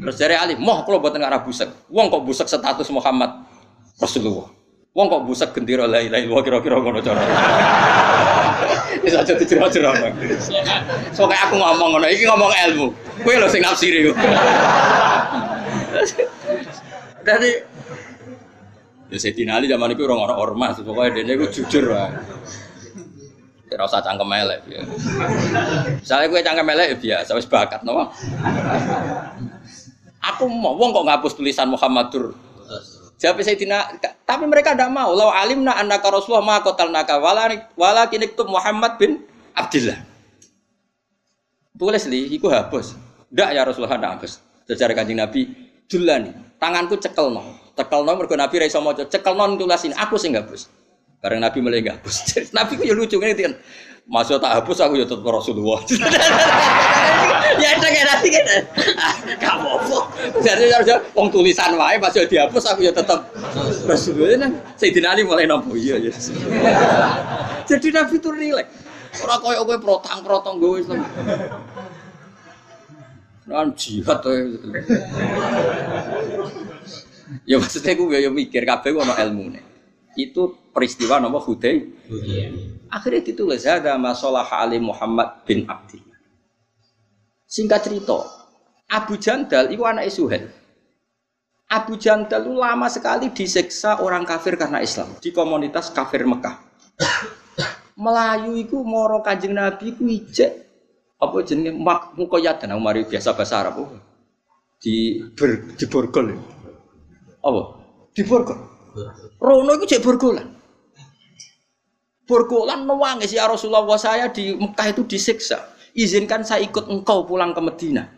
Terus dari Ali, moh kalau buat ngarah busek. Wong kok busek status Muhammad Rasulullah. Wong kok busek gendera la ilaha illallah kira-kira ngono cara. Wis aja dijero-jero. So kayak aku ngomong ngono, iki ngomong ilmu. Kowe lho sing nafsiri. Dari Ya Sayyidina Ali zaman itu orang-orang ormas, pokoknya dia itu jujur lah. Kira usah cangkem elek ya. Misalnya gue cangkem elek ya biasa, wis bakat no. Aku mau wong kok ngapus tulisan Muhammadur. Jawab Sayyidina, tapi mereka tidak mau. Lau alimna annaka Rasulullah ma qatalnaka walakin iktub Muhammad bin Abdullah. Tulis li, iku hapus. Ndak ya Rasulullah ndak hapus. Secara kanjeng Nabi, dulani, tanganku cekel no. Cekel no mergo Nabi ra iso maca. Cekel no tulasin aku sing hapus. Bareng Nabi mulai hapus. Nabi ku ya lucu ngene kan. Masuk tak hapus aku ya tetep Rasulullah. ya itu kayak nanti kan. Kamu apa? Jadi harus wong tulisan wae pas yo dihapus aku ya tetep Rasulullah. Nah, Sayyidina Ali mulai nampu iya ya. Jadi Nabi itu rileks. Ora koyo kowe protang-protong gue Islam. Nan jihad to. Ya maksudnya gue ya mikir kabeh ono ilmune. Itu peristiwa nama Hudai. Akhirnya ditulis ada masalah Ali Muhammad bin Abdillah. Singkat cerita, Abu Jandal itu anak Suhail. Abu Jandal itu lama sekali disiksa orang kafir karena Islam di komunitas kafir Mekah. Melayu itu moro kanjeng Nabi ku ijek apa jenenge mak mukoyat dan mari biasa bahasa Arab di ber, di borgol. Apa? Di borgol. Rono itu cek borgolan. Borgolan nangis ya Rasulullah saya di Mekah itu disiksa. Izinkan saya ikut engkau pulang ke Medina.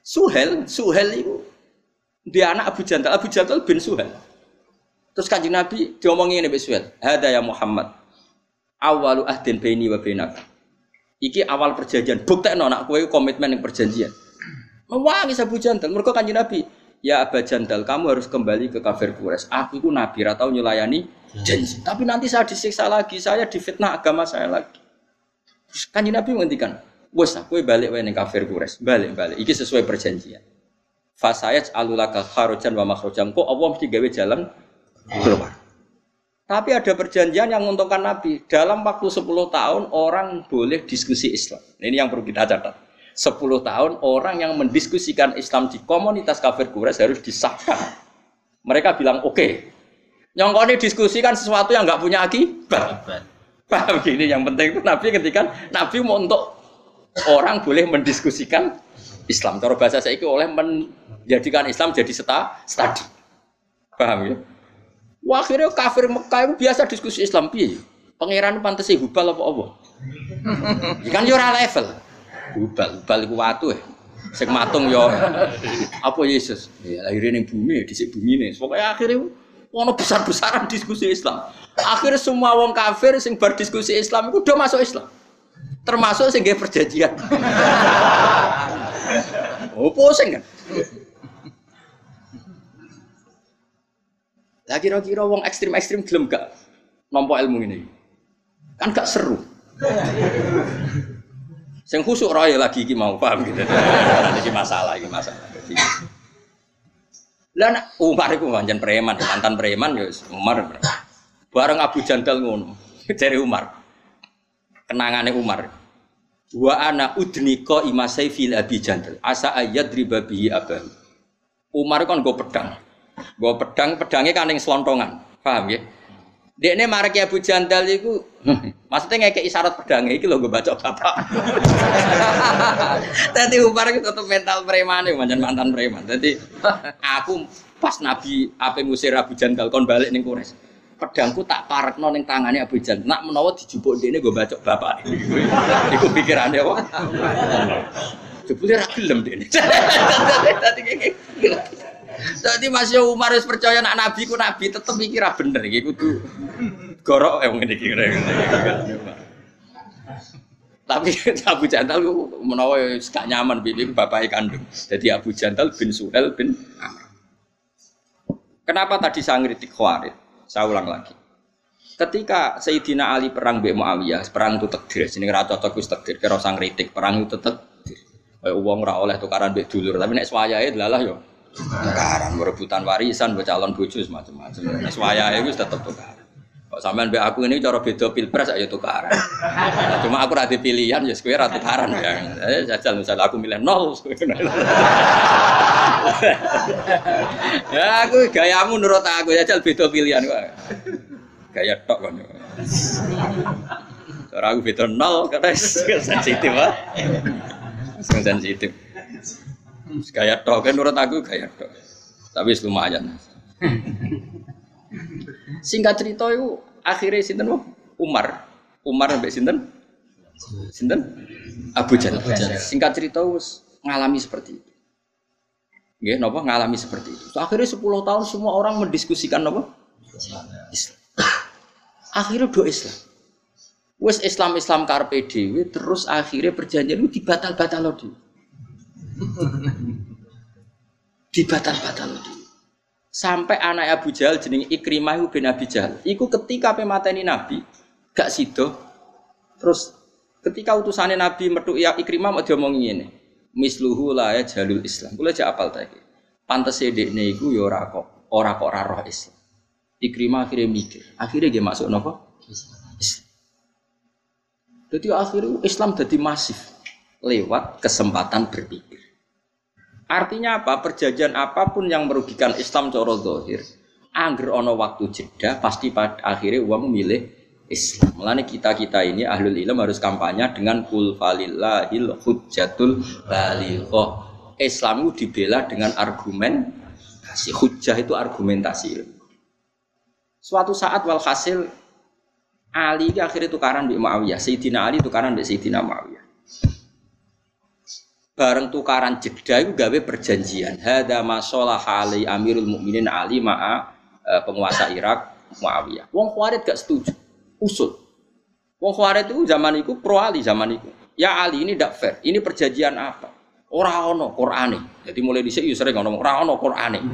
Suhel, Suhel itu dia anak Abu Jandal, Abu Jandal bin Suhel. Terus kanjeng Nabi diomongin ini Suhel, Hada ya Muhammad, awalu ahdin baini wa bainak. Iki awal perjanjian, bukti anak kue komitmen yang perjanjian. Mewangi Abu Jandal, mereka kanjeng Nabi, ya Abu Jandal, kamu harus kembali ke kafir Quraisy. Aku itu nabi, atau nyulayani janji. Tapi nanti saya disiksa lagi, saya difitnah agama saya lagi. Kanjeng Nabi menghentikan, Bos, aku balik wae kafir Quraisy. Balik, balik. Iki sesuai perjanjian. Fasayat alulaka kharojan wa makhrojan. Kok Allah mesti gawe jalan keluar. Tapi ada perjanjian yang menguntungkan Nabi. Dalam waktu 10 tahun orang boleh diskusi Islam. Ini yang perlu kita catat. 10 tahun orang yang mendiskusikan Islam di komunitas kafir Quraisy harus disahkan. Mereka bilang oke. Okay. Nyongkoni diskusikan sesuatu yang nggak punya akibat. Paham gini yang penting itu Nabi ketika Nabi mau untuk orang boleh mendiskusikan Islam. Cara bahasa saya itu oleh menjadikan Islam jadi seta, studi. Paham ya? Wah, akhirnya kafir Mekah itu biasa diskusi Islam piye? Pangeran pantesi hubal apa apa? Ya kan yo level. Hubal, hubal iku watu ya. Sing matung yo apa Yesus? Ya lahir ning bumi, dhisik bumi nih. Pokoknya akhirnya ono besar-besaran diskusi Islam. Akhirnya semua wong kafir sing berdiskusi Islam itu udah masuk Islam termasuk sing perjanjian. oh pusing kan? Lah kira-kira wong ekstrim-ekstrim gelem gak nampa ilmu ini? Kan gak seru. Sing khusuk raya lagi iki mau paham gitu. Iki masalah, iki masalah. Lah Umar iku pancen preman, mantan preman ya Umar. Bareng Abu Jandal ngono. Dari Umar. Kenangannya Umar. Wa ana udnika imasai fil abi jandal. Asa ayat riba bihi abah. Umar kan gue pedang. Gue pedang, pedangnya kan yang selontongan. Paham ya? Dia ini marek Abu Jandal itu, maksudnya ngekek isyarat pedangnya itu lo gue baca bapak. Tadi Umar itu tetap mental preman ya, mantan mantan preman. Tadi aku pas Nabi apa ngusir Abu Jandal kon balik nih kures pedangku tak parek ning tangannya Abu Jahal. Nak menawa dijupuk dene gue bacok bapak. Iku pikirannya apa? Jebule ra gelem dene. Dadi Mas Umar wis percaya nak nabi ku nabi tetep iki ra bener iki kudu gorok eh ngene iki Tapi Abu Jandal menawa gak nyaman bibi bapaknya kandung. Jadi Abu Jandal bin Suhel bin. Kenapa tadi saya ngeritik Khawarij? Saya ulang lagi. Ketika Sayyidina Ali perang Mbak Muawiyah, perang itu takdir. Sini ra cocok wis takdir, kira sang kritik, perang itu takdir. Uang ora oleh tukaran mbek dulur, tapi nek swayahe lalah yo tukaran, rebutan warisan, calon bojo macam-macam. Wis wayahe wis tetep tukaran. Kok sampean mbek aku ini cara beda pilpres ayo tukaran. Cuma aku rada pilihan ya kowe ra tukaran ya. Eh jajal misalnya aku milih nol. ya aku gayamu menurut aku jajal beda pilihan kok. Gaya tok kan. Cara aku beda nol karena sensitif ah. Sensitif. Gaya tok kan menurut aku gaya tok. Tapi lumayan. Singkat cerita itu akhirnya sinten Umar. Umar sampai sinten? Sinten? Abu Jahal. Singkat cerita us ngalami seperti itu. Nggih, napa ngalami seperti itu. Akhirnya 10 tahun semua orang mendiskusikan napa? Islam. Akhirnya do Islam. Wes Islam Islam karpe dewi terus akhirnya perjanjian itu dibatal-batal loh dibatal-batal loh Sampai anak Abu Jahal jeneng Ikrimah bin Abi Jahal. Iku ketika pemateni Nabi gak sido. Terus ketika utusannya Nabi metu ya Ikrimah mau diomongi ini. Misluhu la ya jalul Islam. Kula aja apal ta iki. Pantes dekne iku ya ora kok ora kok ora roh Islam. Ikrimah akhirnya mikir. Akhirnya dia masuk? Islam. Jadi akhirnya Islam jadi masif lewat kesempatan berpikir. Artinya apa? Perjanjian apa pun yang merugikan Islam coro dohir, angger ono waktu jeda, pasti pada akhirnya uang memilih Islam. Mulanya kita kita ini ahlul ilm harus kampanye dengan kul falillahil hujjatul balighoh. Islam itu dibela dengan argumen kasih hujjah itu argumentasi Suatu saat walhasil Ali akhirnya tukaran di Muawiyah, Sayyidina Ali tukaran di Sayyidina Muawiyah bareng tukaran jeda itu gawe perjanjian. Hada masalah ali Amirul Mukminin Ali ma'a e, penguasa Irak Muawiyah. Wong Khawarij gak setuju. Usul. Wong Khawarij itu zaman itu pro Ali zaman itu. Ya Ali ini tidak fair. Ini perjanjian apa? Ora ono Qur'ane. Jadi mulai dhisik yo sering ngomong ora ono Qur'ane.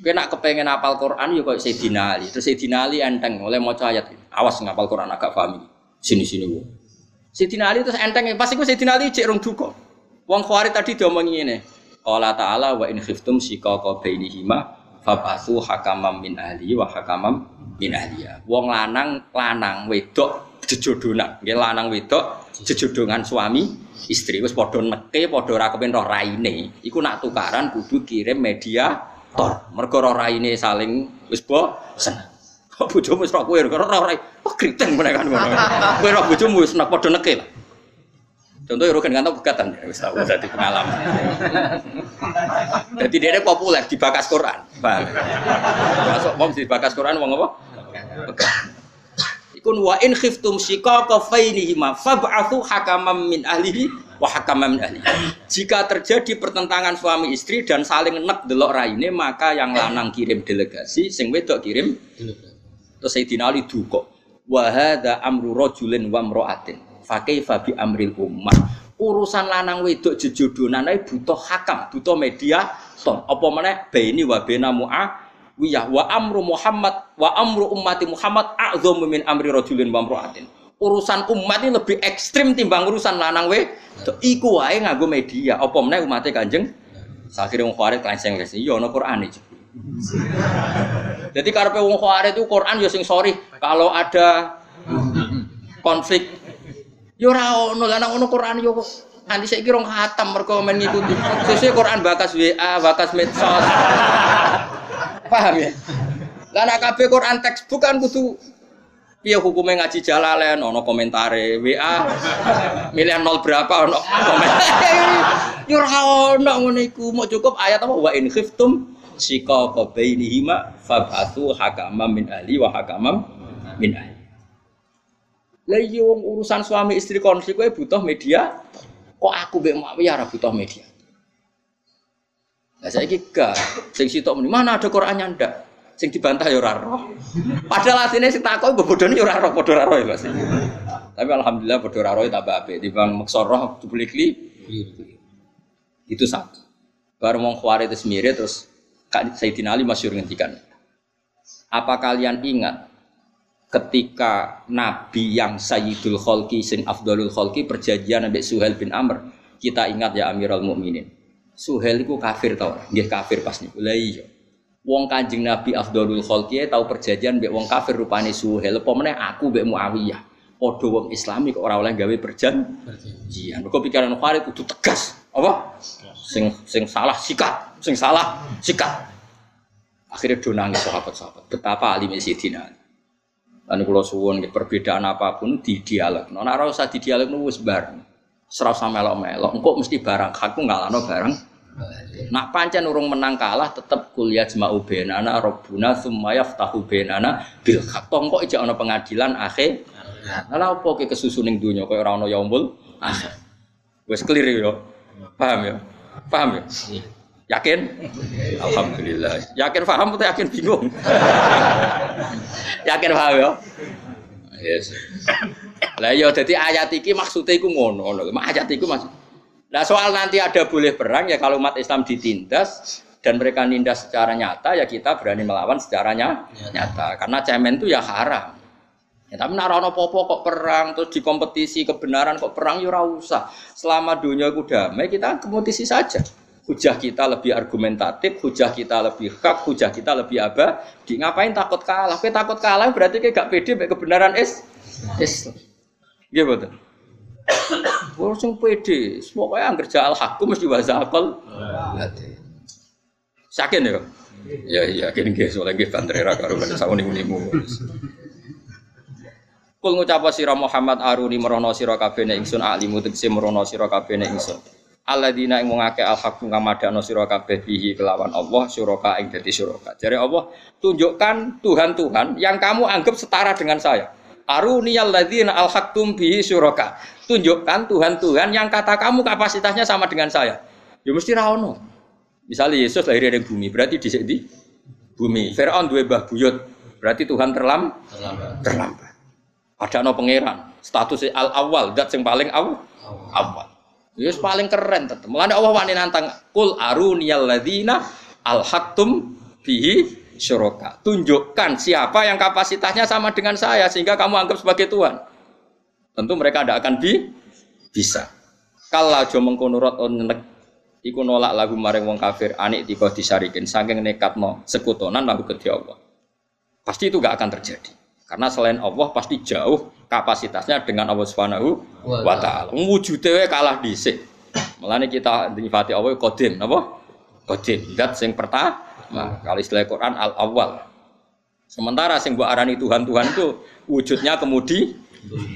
Kena kepengen apal Quran yo kok Sayyidina Ali. Terus Sayyidina Ali enteng oleh maca ayat. Awas ngapal Quran agak paham Sini-sini bu. Sayyidina Ali terus enteng pas iku Sayyidina Ali cek rong duka. Wong Khawarij tadi diomongi ngene. Qala ta'ala wa in khiftum shiqaqa bainihima fabasu hakamam min ahli wa hakamam min ahliya. Wong lanang lanang wedok jejodonan. Nggih lanang wedok jejodongan suami istri wis padha neke padha ora kepen roh raine. Iku nak tukaran kudu kirim media tor. Mergo roh raine saling wis bosen. Bojomu wis ora kowe ora ora wah kriteng menekan ngono. Kowe ora bojomu wis nak padha nekil. Contoh ya kan kantong pegatan ya wis tau dadi pengalaman. Dadi dia populer di bakas Quran masuk wong di bakas Quran wong apa? Ikun wa in khiftum shiqaqa fainihima fab'athu hakamam min ahlihi wa hakamam min ahlihi. Jika terjadi pertentangan suami istri dan saling nek delok raine maka yang lanang kirim delegasi, sing wedok kirim delegasi. Terus Sayyidina Ali duka. Wa hadza amru rajulin wa imra'atin. Fa kaifa bi amril ummah. Urusan lanang wedok jejodonan ae butuh hakam, butuh media ton. Apa meneh baini wa baina mu'awiyah wa amru Muhammad wa amru ummati Muhammad a'dhamu min amri rajulin wa imra'atin. Urusan umat ini lebih ekstrim timbang urusan lanang wedok. Iku wae nganggo media. Apa meneh umate Kanjeng Akhirnya wong Khawarij klanceng wis. Iya ana Qur'an iki. Jadi karena wong khawarij itu Quran ya sing sorry kalau ada konflik yo ya ora ono. Lan ono Quran yo ya nanti saya kira khatam mereka men ngikuti. Sesuai Quran bakas WA, bakas medsos. Paham ya? Nek kabeh Quran teks bukan kudu piye hukumnya ngaji jalalen ono komentare WA milihan nol berapa ono komentar yo ya ora ono mau cukup ayat apa? Wa in khiftum syiqaqa bainihima fab'athu hakamam min ahli wa hakamam min ahli. Lah iya wong urusan suami istri konflik kowe butuh media. Kok aku mbek Muawiyah ora butuh media. Lah saiki gak sing sitok muni mana ada Qur'annya ndak. Sing dibantah ya ora roh. Padahal asline sing takok bebodone ya ora roh padha ora roh ya Mas. Tapi alhamdulillah padha ora roh tambah apik timbang maksa roh dibeli Itu satu. Baru mau khawarij itu sendiri terus Sayyidina Ali masyur ngendikan. Apa kalian ingat ketika Nabi yang Sayyidul Kholki sing Afdalul Kholki perjanjian Nabi Suhail bin Amr Kita ingat ya Amirul Mukminin. Suhel itu kafir tau, dia kafir pas niku. Lah iya. Wong Kanjeng Nabi Afdhalul Khalqi tahu perjanjian mbek wong kafir rupane Suhel, meneh aku mbek Muawiyah. Padha wong Islami kok ora oleh gawe perjanjian. Mergo pikiran Khalid kudu tegas. Apa? Sing sing salah sikat, sing salah sikat. Akhirnya do nangis sahabat-sahabat. Betapa alimnya Sayyidina Ali. Lan kula suwun perbedaan apa pun di dialog. Nek ora di dialog wis bareng. Serau sama melok-melok. Engkau mesti barang aku ngalano barang. Nak pancen urung menang kalah tetep kuliah jma'u benana robbuna summa yaftahu benana bil haq. Tongko ijak ana pengadilan akhir. Lah opo ke kesusu ning donya kaya ora ana yaumul akhir. Clear ya. Paham ya? Paham ya? Yakin? Alhamdulillah. Yakin paham atau yakin bingung? yakin paham ya? Yes. Lah ya jadi ayat iki maksudnya iku ngono ngono. Ayat iku maksud. Nah soal nanti ada boleh perang ya kalau umat Islam ditindas dan mereka nindas secara nyata ya kita berani melawan secara nyata. Karena cemen itu ya haram. Ya, tapi nak ono popo kok perang terus di kompetisi kebenaran kok perang ya usah. Selama dunia itu damai kita kompetisi saja. Hujah kita lebih argumentatif, hujah kita lebih hak, hujah kita lebih apa? Di ngapain takut kalah? Kowe takut kalah berarti kayak gak pede mbek kebenaran is Islam. Nggih betul. Wong sing pede, pokoke angger jal hakku mesti bahasa akal. Sakin ya? Ya iya, yakin nggih soalnya nggih bantrera karo sauni-unimu. Kul ngucap sira Muhammad aruni merono sira kabeh nek ingsun alimu tegese merono sira kabeh nek ingsun. Alladzina ing wong akeh al-haqqu ngamadakno sira kabeh bihi kelawan Allah syuraka ing dadi syuraka. Jare Allah, tunjukkan Tuhan-Tuhan yang kamu anggap setara dengan saya. Aruni alladzina al-haqqum bihi syuraka. Tunjukkan Tuhan-Tuhan yang kata kamu kapasitasnya sama dengan saya. Ya mesti ra ono. Misalnya Yesus lahir dari bumi, berarti di di bumi. Firaun duwe mbah buyut, berarti Tuhan terlam terlambat. terlambat. Ada no pangeran, statusnya al awal, dat yang paling awal. awal. Yus paling keren tetep. Mulane Allah wani nantang kul aruniyal ladzina alhaqtum bihi syuraka. Tunjukkan siapa yang kapasitasnya sama dengan saya sehingga kamu anggap sebagai Tuhan. Tentu mereka tidak akan bi bisa. Kalau jo mengkonurot onek iku nolak lagu maring wong kafir anik tiko disarikin saking nekatno sekutonan lagu ke Allah. Pasti itu gak akan terjadi. Karena selain Allah pasti jauh kapasitasnya dengan Allah Subhanahu wa taala. Wujude kalah dhisik. Mulane kita nyifati Allah qadim, napa? Qadim. Zat sing pertama. Nah, kalau istilah Quran al awal. Sementara sing mbok arani Tuhan-Tuhan itu wujudnya kemudi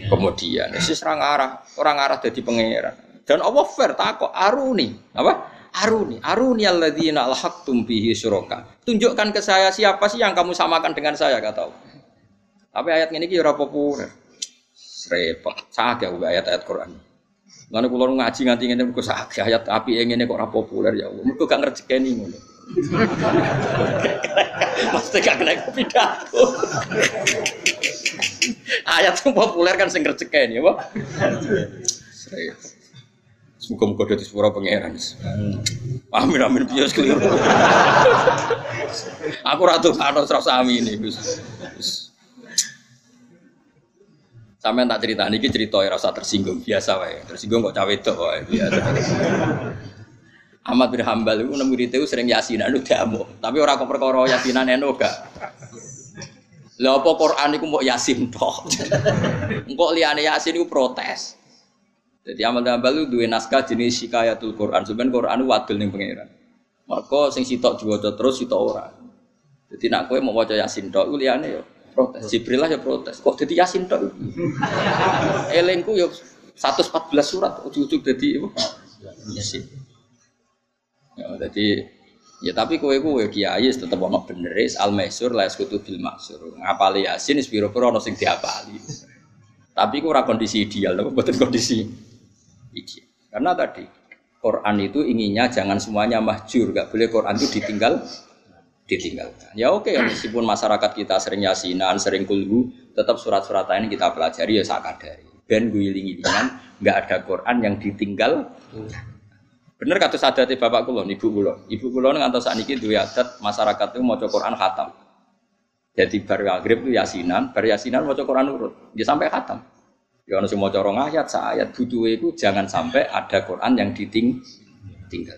kemudian. Wis orang arah, orang arah jadi pangeran. Dan Allah fair takok aruni, apa? Aruni, aruni alladzina alhaqtum bihi syuraka. Tunjukkan ke saya siapa sih yang kamu samakan dengan saya kata Allah. Tapi ayat ini kira populer. Repot. Sakit aku ayat-ayat Quran. Lalu kalau ngaji nganti ini aku sakit ayat tapi yang ini kok populer ya Allah. Mereka gak ngerjekeni ngono. Mesti gak kena pidato. ayat yang populer kan sing ngerjekeni Pak. Repot. Semoga-moga dari suara pangeran. Amin amin bias keliru. Aku ratu kano serasa amin ini. Sampai tak cerita ini cerita rasa tersinggung biasa wae. Tersinggung kok cawe itu wae biasa. Ahmad bin Hambal itu nemu itu sering yasinan lu diamu. Tapi orang kok perkara yasinan eno gak. Lah apa Quran iku mau yasin tok. Engkok liyane yasin iku protes. Jadi Ahmad bin Hambal itu dua naskah jenis Shikayatul Quran. Sebenarnya Quran itu wadul ning pangeran. Maka sing sitok diwaca terus sitok ora. Jadi nak kowe mau waca yasin tok iku liyane ya protes. Jibril lah ya protes. Kok jadi Yasin tok? Elengku ya 114 surat ujug-ujug jadi apa? Yasin. Ya jadi ya tapi kowe kowe kiai tetep ono bener al maisur la yaskutu bil maksur. Ngapali Yasin wis pira-pira ono sing diapali. Tapi ku ora kondisi ideal, betul kondisi ideal. Karena tadi Quran itu inginnya jangan semuanya mahjur, gak boleh Quran itu ditinggal ditinggalkan. Ya oke, okay, meskipun masyarakat kita sering yasinan, sering kulhu, tetap surat-surat ini kita pelajari ya sakadari. Ben guling-gilingan, nggak ada Quran yang ditinggal. Bener kata sadati bapak kulon, ibu kulon. Ibu kulon ngantos saat ini dua adat masyarakat itu mau Quran khatam. Jadi bar maghrib itu yasinan, bar yasinan mau Quran urut. Dia sampai khatam. Ya ono semua corong ayat, ayat butuh itu jangan sampai ada Quran yang ditinggal.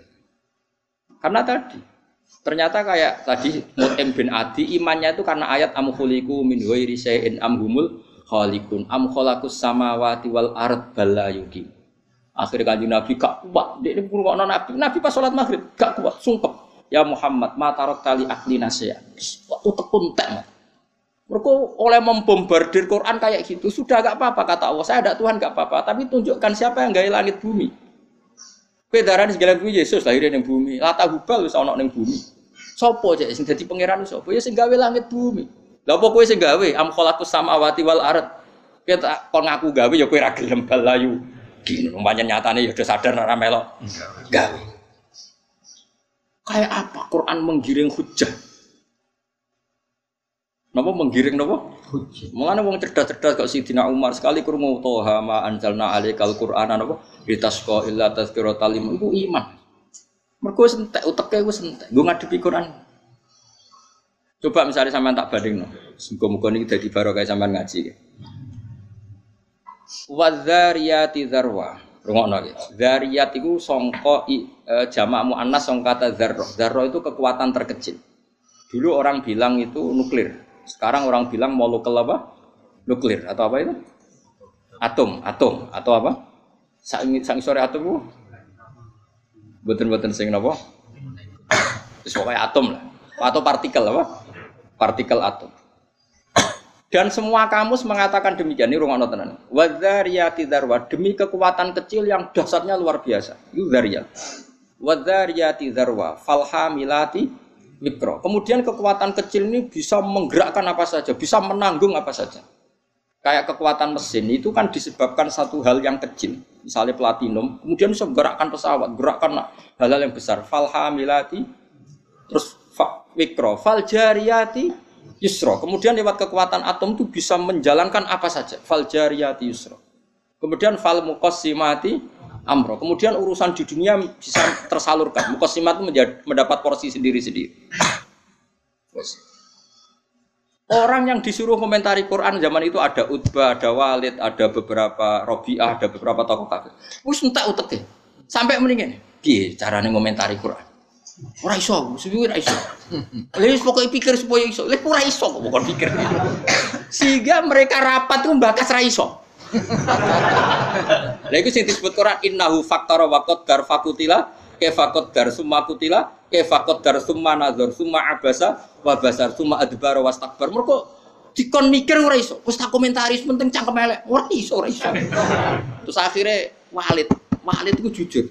Karena tadi ternyata kayak tadi Mutim bin Adi imannya itu karena ayat amkhuliku min ghairi amhumul khalikun am khalakus samawati wal ard balayuki. Akhirnya kanjeng Nabi gak kuat, dia ini ngurungokno Nabi, Nabi pas sholat maghrib gak kuat, sungkep. Ya Muhammad, ma tarok tali akli nasya. Utek puntek. Mereka oleh membombardir Quran kayak gitu sudah gak apa-apa kata Allah. Saya ada Tuhan gak apa-apa, tapi tunjukkan siapa yang gaya langit bumi. Pedaran segala bumi Yesus lahir di bumi. Lata hubal wis ana ning bumi. Sopo aja sing dadi pangeran sopo? Ya sing gawe langit bumi. Lah apa kowe sing gawe am khalaqus samawati wal ard. Kita kon ngaku gawe ya kowe ra gelem balayu. Gini, umpamanya nyatane ya udah sadar ora melok. Gawe. Kayak apa Quran menggiring hujah? Napa menggiring napa? Mulane wong cerdas-cerdas kok Sidina Umar sekali krungu toha ma anzalna alaikal qur'ana napa? Litasqa illa tazkiratal liman iku iman. Mergo wis entek uteke wis entek. Nggo ngadepi Quran. Coba misalnya sampean tak bandingno. Muga-muga niki dadi barokah sampean ngaji. Wadzariyati dzarwa. Rungokno iki. Dzariyat iku sangka e, jamak muannas sangka kata dzarra. Dzarra itu kekuatan terkecil. Dulu orang bilang itu nuklir. Sekarang orang bilang molekul apa? Nuklir atau apa itu? Atom, atom atau apa? Sang, sore atom itu? Buatan-buatan sing napa? Pokoknya atom lah. Atau partikel apa? Partikel atom. Dan semua kamus mengatakan demikian. Ini rumah tenan. Wadzariyati darwa demi kekuatan kecil yang dasarnya luar biasa. Itu dzariyat. Wadzariyati darwa falhamilati mikro. Kemudian kekuatan kecil ini bisa menggerakkan apa saja, bisa menanggung apa saja. Kayak kekuatan mesin itu kan disebabkan satu hal yang kecil, misalnya platinum, kemudian bisa menggerakkan pesawat, gerakkan hal-hal yang besar. Falhamilati, terus mikro, faljariyati, yusro. Kemudian lewat kekuatan atom itu bisa menjalankan apa saja. Faljariyati yusro. Kemudian fal mukosimati amro. Kemudian urusan di dunia bisa tersalurkan. Mukosimat itu mendapat porsi sendiri-sendiri. Orang yang disuruh komentari Quran zaman itu ada Utbah, ada Walid, ada beberapa Robiah, ada beberapa tokoh kafir. Wis entek utek Sampai mendingan. Piye carane komentari Quran? Ora iso, suwi ora iso. Lha wis pokoke pikir supaya iso. Lha ora iso kok pokok pikir. Sehingga mereka rapat itu bakas ra iso. Lah iku sing disebut Quran innahu faktara wa qaddar fakutila kefakot dar summa kutila kefakot dar summa nazar summa abasa wa basar summa adbara wastakbar. Mergo dikon mikir ora iso. Wis tak komentaris penting cangkem elek. Ora iso, ora iso. Terus akhirnya Walid, Walid itu jujur.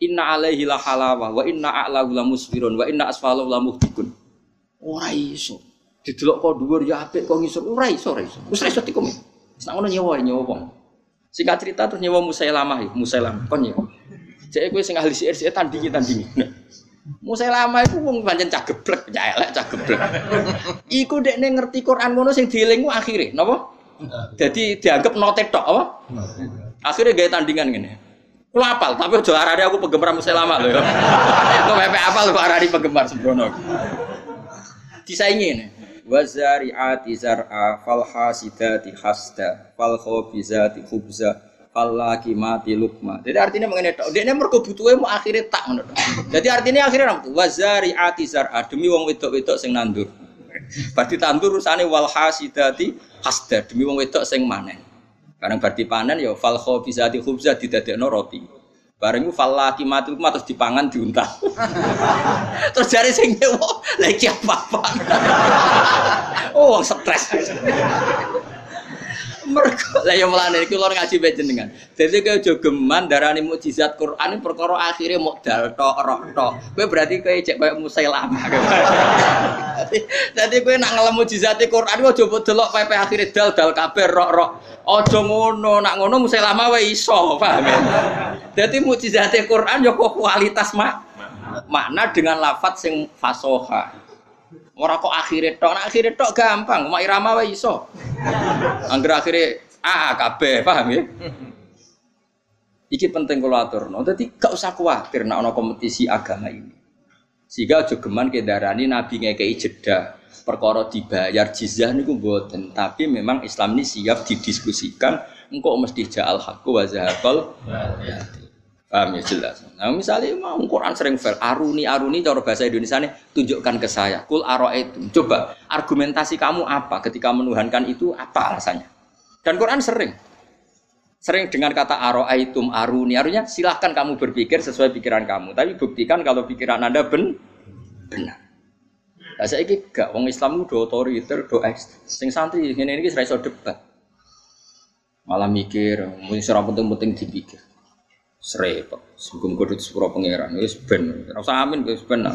Inna alaihi la halawa wa inna a'lahu la musfirun wa inna asfalahu la muhdikun. Ora iso. Didelok kok dhuwur ya apik kok ngisor ora iso, ora iso. Wis ora iso dikomit. Sak ngono nyewa nyewa wong. Singkat cerita terus nyewa Musailamah, ya, Musailamah kon nyewa. Jadi gue sing ahli sihir sihir tandingi tandingi. Musailamah itu wong pancen cah geblek, cah elek, cah geblek. Iku dekne ngerti Quran ngono sing dieling akhire, napa? Jadi dianggap notet tok apa? Akhirnya gaya tandingan gini. Lu apal, tapi aja arani aku penggemar Musailamah lho ya. Kok pepe apal kok arani penggemar sembrono. Disaingi ini wazari'ati zar'a fal hasidati hasda fal khabizati khubza fal lakimati lukma. Jadi artinya mengenai tok. Dia mergo butuhe mau akhirnya tak ngono Jadi artinya akhirnya apa? Wazari'ati zar'a demi wong wedok-wedok sing nandur. Berarti tandur urusane wal hasidati hasda demi wong wedok sing manen. Karena berarti panen ya fal khabizati khubza didadekno roti. Bareng itu falla kimatu terus dipangan diuntal. terus jari sing lagi apa-apa. oh, stres. Mereka lah yang melane iki lor ngaji bae jenengan. Dadi kowe aja geman darani mukjizat Quran perkara akhirnya mau dal tok roh tok. Kowe berarti kowe cek koyo Musailamah. Dadi kowe nak ngelem mukjizat Quran aja mbok delok pepe akhirnya dal dal kabeh roh roh. Aja ngono, nak ngono Musailamah wae iso, paham ya? Dadi mukjizat Quran yo kualitas mak makna dengan lafat sing fasoha. Ora kok akhirnya tok, nak akhirnya tok gampang, mak irama wae iso. Angger akhirnya A kabeh, paham ya? Iki penting kalau aturno. Dadi gak usah khawatir nek ana kompetisi agama ini. Sehingga aja geman kendarani Nabi ngekei jeda perkara dibayar jizyah niku mboten, tapi memang Islam ini siap didiskusikan engkau mesti ja'al haqqu wa zahaqal Paham ya jelas. Nah misalnya mau Quran sering fail, aruni aruni cara bahasa Indonesia nih tunjukkan ke saya. Kul aro itu. Coba argumentasi kamu apa ketika menuhankan itu apa alasannya? Dan Quran sering sering dengan kata aro aitum aruni artinya silahkan kamu berpikir sesuai pikiran kamu. Tapi buktikan kalau pikiran anda ben benar. Nah, saya ini gak, wong Islam itu otoriter, do Sing santri ini ini saya debat. Malah mikir, mungkin serap penting-penting dipikir serepot. Sebelum kudu sepuro pangeran, wis ben. Ora usah amin wis ben.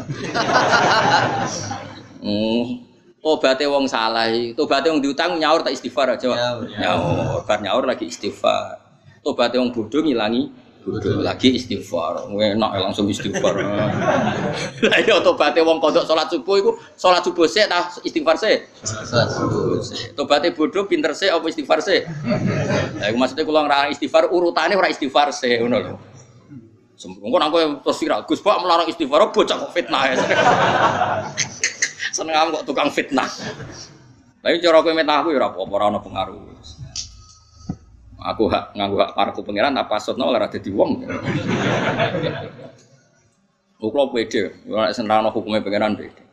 Hmm. Tobaté wong salah, tobaté wong diutang nyaur tak istighfar aja. Nyaur, bar nyaur lagi istighfar. Tobaté wong bodho ngilangi bodho lagi istighfar. Enak langsung istighfar. Lah iya tobaté wong kodok salat subuh iku salat subuh sik ta istighfar sik. Salat subuh sik. Tobaté bodho pinter sik apa istighfar sik? Lah iku maksudnya kula ngrang istighfar urutane ora istighfar sik ngono lho. Sembung aku terus viral, Gus Pak melarang istighfar bocah kok fitnah ya. Seneng kok tukang fitnah. Tapi cara kowe metah aku ya ora apa-apa ora ono pengaruh. Aku hak nganggo hak paraku pangeran apa sotno ora dadi wong. Kulo pede, ora senrano hukumnya pangeran pede.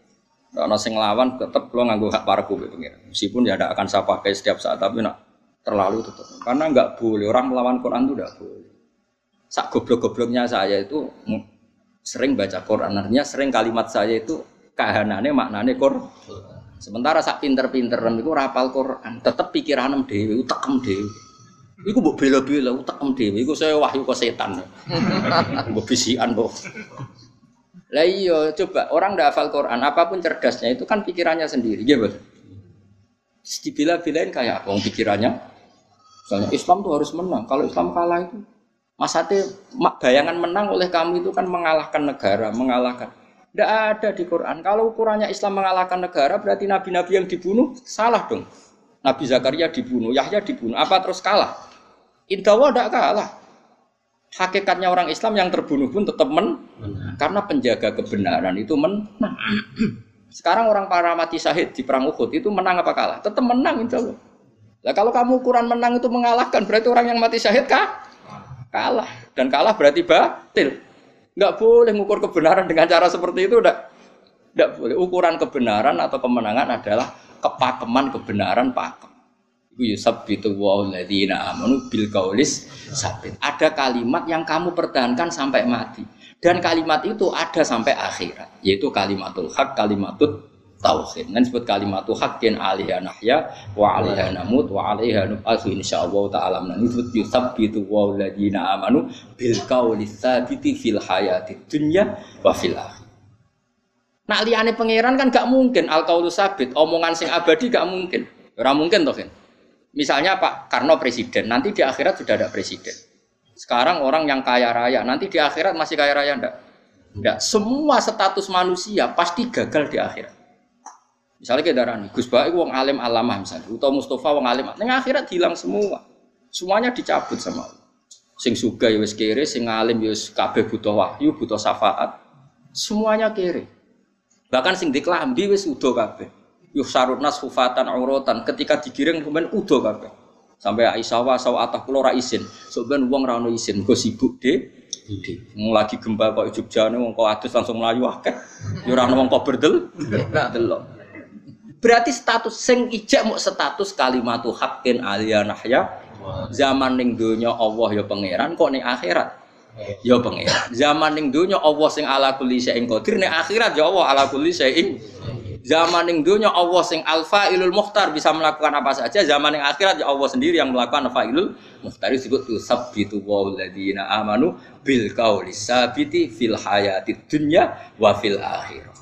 Karena sing lawan tetep lo nganggo hak paraku pangeran. Meskipun ya ada akan saya pakai setiap saat tapi nak terlalu tetap. Karena nggak boleh orang melawan Quran itu tidak boleh. Sak goblok-gobloknya saya itu sering baca Quran, artinya sering kalimat saya itu kahanane maknane Quran. Sementara sak pinter-pinter itu rapal Quran, tetep pikiran dewi, utekem dewi. Iku mbok bela-bela utekem dewi, iku saya wahyu ke setan. Mbok bisikan mbok. Lah iya, coba orang ndak hafal Quran, apa pun cerdasnya itu kan pikirannya sendiri, ya betul. Dibela-belain kayak apa pikirannya? Misalnya Islam tuh harus menang. Kalau Islam kalah itu Mas Hati, bayangan menang oleh kamu itu kan mengalahkan negara, mengalahkan. Tidak ada di Quran. Kalau ukurannya Islam mengalahkan negara, berarti nabi-nabi yang dibunuh salah dong. Nabi Zakaria dibunuh, Yahya dibunuh. Apa terus kalah? Indawa tidak kalah. Hakikatnya orang Islam yang terbunuh pun tetap men, karena penjaga kebenaran itu menang. Sekarang orang para mati syahid di perang Uhud itu menang apa kalah? Tetap menang insya Allah. Nah, kalau kamu ukuran menang itu mengalahkan, berarti orang yang mati syahid kah? Kalah. Dan kalah berarti batil. Enggak boleh mengukur kebenaran dengan cara seperti itu udah enggak boleh. Ukuran kebenaran atau kemenangan adalah kepakeman kebenaran pakem. Itu yusabbitu wa'alladzina amanu bil kaulis sabit. Ada kalimat yang kamu pertahankan sampai mati. Dan kalimat itu ada sampai akhirat. Yaitu kalimatul hak, kalimatul tauhid. Nan sebut kalimat haqqin alaiha nahya wa alaiha namut wa alaiha nub'atsu insyaallah taala. Nan disebut yusabbitu wa alladziina amanu bil qawli tsabiti fil hayati dunya wa fil akhir. Nak liyane pangeran kan gak mungkin al qaulu sabit, omongan sing abadi gak mungkin. Ora mungkin toh kan. Misalnya Pak Karno presiden, nanti di akhirat sudah ada presiden. Sekarang orang yang kaya raya, nanti di akhirat masih kaya raya enggak? Enggak. Semua status manusia pasti gagal di akhirat. Misalnya kayak darah nih, Gus Baik wong alim alamah misalnya, atau Mustafa wong alim, neng akhirat hilang semua, semuanya dicabut sama Allah. Sing suga ya wis kere, sing alim ya wis kabeh butuh wahyu, butuh syafaat, semuanya kere. Bahkan sing diklambi wis udo kabeh. Yuh sarutnas hufatan auratan, ketika digiring kemudian udo kabeh. Sampai Aisyah wa saw atah kula ra isin. Sebenarnya wong ra ono isin, go sibuk de. Wong lagi gempa kok Jogja wong kok adus langsung melayu akeh. Ya ora wong kok berdel. Delok. Berarti status sing ijek mau status kalimatu haqqin aliyah nahya. Zaman ning donya Allah ya pangeran kok ning akhirat ya pangeran. Zaman ning donya Allah sing ala kulli syai'in qadir ning akhirat ya Allah ala kulli syai'in Zaman ning donya Allah sing alfa ilul mukhtar bisa melakukan apa saja. Zaman ning akhirat ya Allah sendiri yang melakukan ilul mukhtar disebut tu sabbitu wa alladziina amanu bil qauli sabiti fil hayatid dunya wa fil akhirah.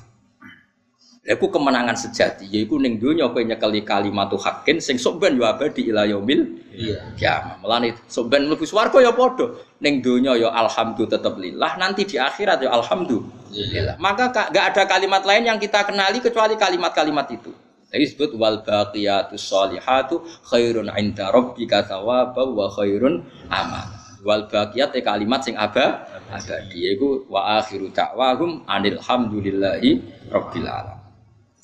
Iku kemenangan sejati, yaiku ning donya kowe nyekeli kalimatu hakin sing sok ben yo abadi ila yaumil iya. kiamah. Melane sok ben mlebu swarga ya padha. Ning donya ya alhamdulillah tetep lillah, nanti di akhirat ya alhamdulillah. Maka gak ada kalimat lain yang kita kenali kecuali kalimat-kalimat itu. Jadi disebut wal baqiyatus sholihatu khairun 'inda rabbika thawaban wa khairun amal. Wal baqiyat kalimat sing aba abadi iku wa akhiru da'wahum anil hamdulillahi rabbil alamin.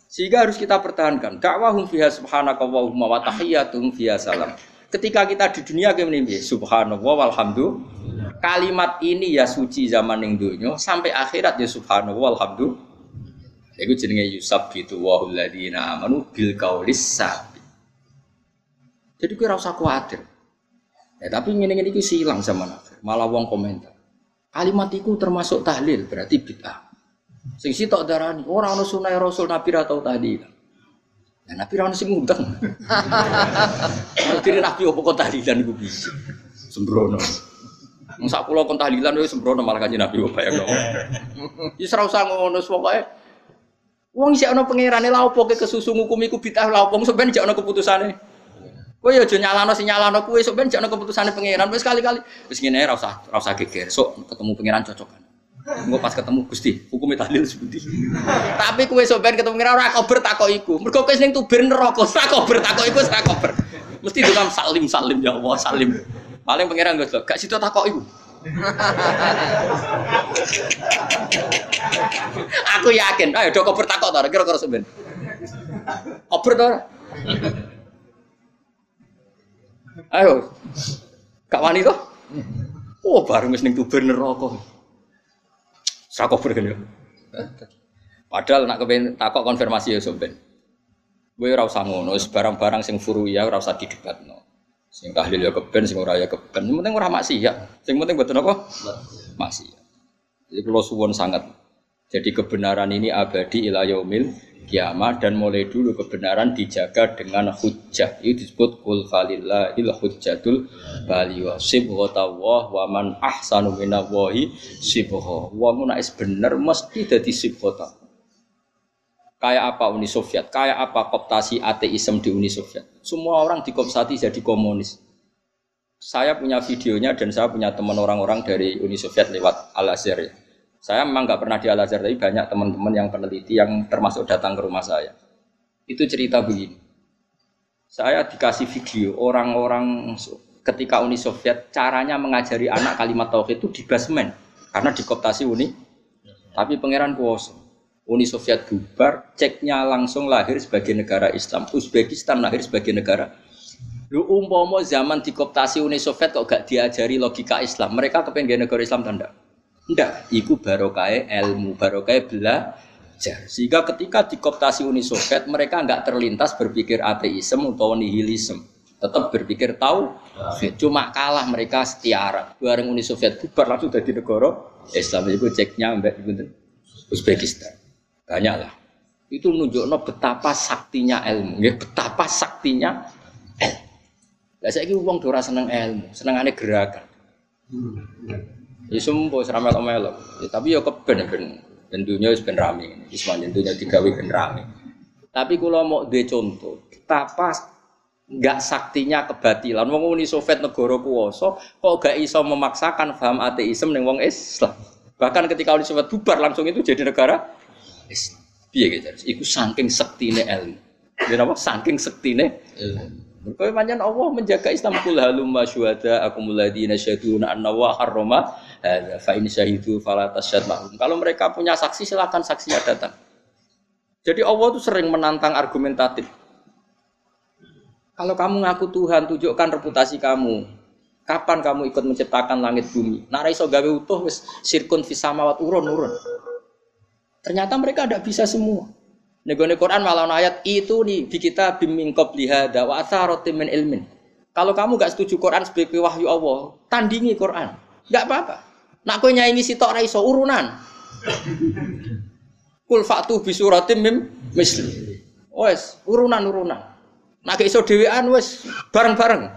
Sehingga harus kita pertahankan. Dakwahum fiha subhanaka wa tahiyyatuhum fiha salam. Ketika kita di dunia kayak ini, subhanallah walhamdulillah. Kalimat ini ya suci zaman yang dunia sampai akhirat ya subhanallah walhamdulillah. Iku jenenge Yusuf gitu wa ladina amanu bil kaulis sabi. Jadi gue rasa khawatir. Ya, tapi ngene-ngene iki silang zaman akhir. Malah wong komentar. Kalimat itu termasuk tahlil berarti bid'ah. Sing sitok darani ora ana sunah Rasul Nabi ra tau tahlil. Ya Nabi ra ono sing ngundang. Diri Nabi opo kok tahlilan iku bisa. Sembrono. Wong sak kula kon tahlilan wis sembrono malah kanjeng Nabi kok bayang. Wis ora usah ngono pokoke Wong isih ana pangerane lha opo ke kesusu ngukum iku bid'ah lha opo sampeyan jek ana keputusane. Kowe ya aja nyalano sing nyalano kowe sok ben jek ana keputusane pangeran wis kali-kali. Wis ngene ora usah ora usah geger. Sok ketemu pangeran cocokan. Engko pas ketemu Gusti, hukumnya tahlil seperti. Tapi kowe sok ben ketemu pangeran ora kober takok iku. Mergo kowe ning tuber neraka, ora kober takok iku ora kober. Mesti tukang salim salim ya Allah salim. Paling pangeran gak gak situ takok iku. Aku yakin, ayo do koper takok ta kira-kira sampean. Koper ta Ayo. Kak wani? Oh, bareng wis tuber neraka. Sak kober kan ya. Padahal nak kepen takok konfirmasi ya sampean. Kowe ora usah ngono, barang-barang sing furu ya ora usah didebatno. Sing tahlil ya keben, sing ora ya keben. Sing penting ora maksiat. Sing penting mboten apa? Maksiat. Jadi kalau suwon sangat. Jadi kebenaran ini abadi ila yaumil kiamat dan mulai dulu kebenaran dijaga dengan hujjah. Itu disebut kul falillahil hujjatul bali wa sibghatawah wa man ahsanu minallahi sibgha. Wa mun bener mesti dadi sibghata. Kayak apa Uni Soviet? Kayak apa koptasi ateisme di Uni Soviet? Semua orang dikopsati jadi komunis. Saya punya videonya dan saya punya teman orang-orang dari Uni Soviet lewat Al Azhar ya. Saya memang nggak pernah di Al Azhar, tapi banyak teman-teman yang peneliti yang termasuk datang ke rumah saya. Itu cerita begini. Saya dikasih video orang-orang ketika Uni Soviet caranya mengajari anak kalimat tauhid itu di basement karena dikoptasi Uni. Tapi pangeran kuoso. Uni Soviet bubar, ceknya langsung lahir sebagai negara Islam. Uzbekistan lahir sebagai negara Lu umpomo zaman dikoptasi Uni Soviet kok gak diajari logika Islam. Mereka kepengen negara Islam tanda. Ndak, iku barokai ilmu, barokai belajar. Sehingga ketika dikoptasi Uni Soviet, mereka nggak terlintas berpikir ateisme atau nihilisme. Tetap berpikir tahu, cuma kalah mereka setiara. Bareng Uni Soviet bubar langsung dari negara Islam. Itu ceknya mbak Uzbekistan. Banyak lah. Itu menunjukkan betapa saktinya ilmu. Ya, betapa saktinya ilmu. Lah saya ini uang dora seneng ilmu, seneng aneh gerakan. Ya semua seramel melok. Ya, tapi ya keben ben tentunya wis ben rame. Wis tentunya digawe ben rame. Tapi kalau mau de contoh, betapa nggak saktinya kebatilan. Wong Uni Soviet negara kuwasa kok gak iso memaksakan paham ateisme ning wong Islam. Bahkan ketika Uni Soviet bubar langsung itu jadi negara Islam. Piye gitu? Iku saking sektine ilmu. Ya apa? Saking sektine ilmu. Pancen Allah menjaga Islam kul halum syuhada akumul ladina syahiduna anna wa harrama hadza fa in syahidu fala mahum. Kalau mereka punya saksi silakan saksinya datang. Jadi Allah itu sering menantang argumentatif. Kalau kamu ngaku Tuhan, tunjukkan reputasi kamu. Kapan kamu ikut menciptakan langit bumi? Narai so gawe utuh wis sirkun fisamawat urun urun. Ternyata mereka tidak bisa semua. Negone Quran malah ayat itu nih di kita biming lihada wa atharotim min ilmin. Kalau kamu gak setuju Quran sebagai wahyu Allah, tandingi Quran. Gak apa-apa. Nak kowe nyanyi sitok ra iso urunan. Kul fatu bi suratim mim misli. Wes, urunan-urunan. Nak iso dhewean wes bareng-bareng.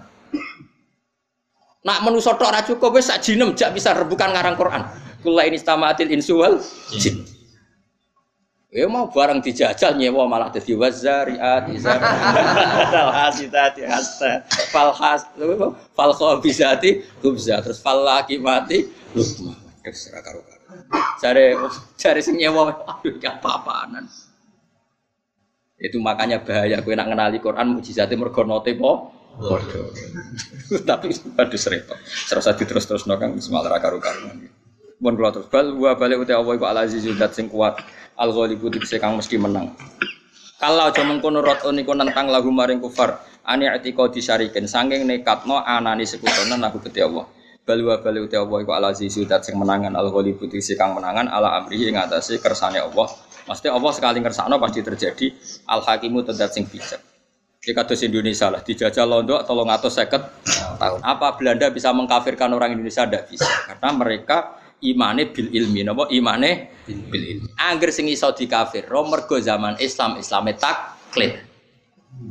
Nak menuso tok ra cukup wis sak jinem jak bisa rebukan ngarang Quran. Kula ini stamatil insu wal jin. Ya mau barang dijajal nyewa malah dadi wazariat izar. Hasitati hasta. Falhas fal khabisati khubza terus fal mati lukma. Terserah karo karo. Cari cari sing nyewa aduh ya apa-apaanan. Itu makanya bahaya kowe nak ngenali Quran mujizate mergo note po. Tapi aduh repot. Serasa diterus-terusno kang semalara karo-karuan. Mun kula terus bal wa balik uti Allah iku al azizul sing kuat al ghalibu dikse kang mesti menang. Kalau aja mengkono rot niku nentang lagu maring kufar Ani atiko disyarikin sanging nekatno anani sekutonan aku gede Allah. Balwa balu te Allah iku ala zizat sing menangan al ghalibu si kang menangan ala amrihi ing atase kersane Allah. Mesti Allah sekali ngersakno pasti terjadi al hakimu tedat sing bijak. Di kados Indonesia lah dijajah londo atau seket tahun. Apa Belanda bisa mengkafirkan orang Indonesia? Tidak bisa karena mereka imane bil ilmi napa? Imane bil ilmi. angger sing iso dikafir ro mergo zaman Islam Islame taklid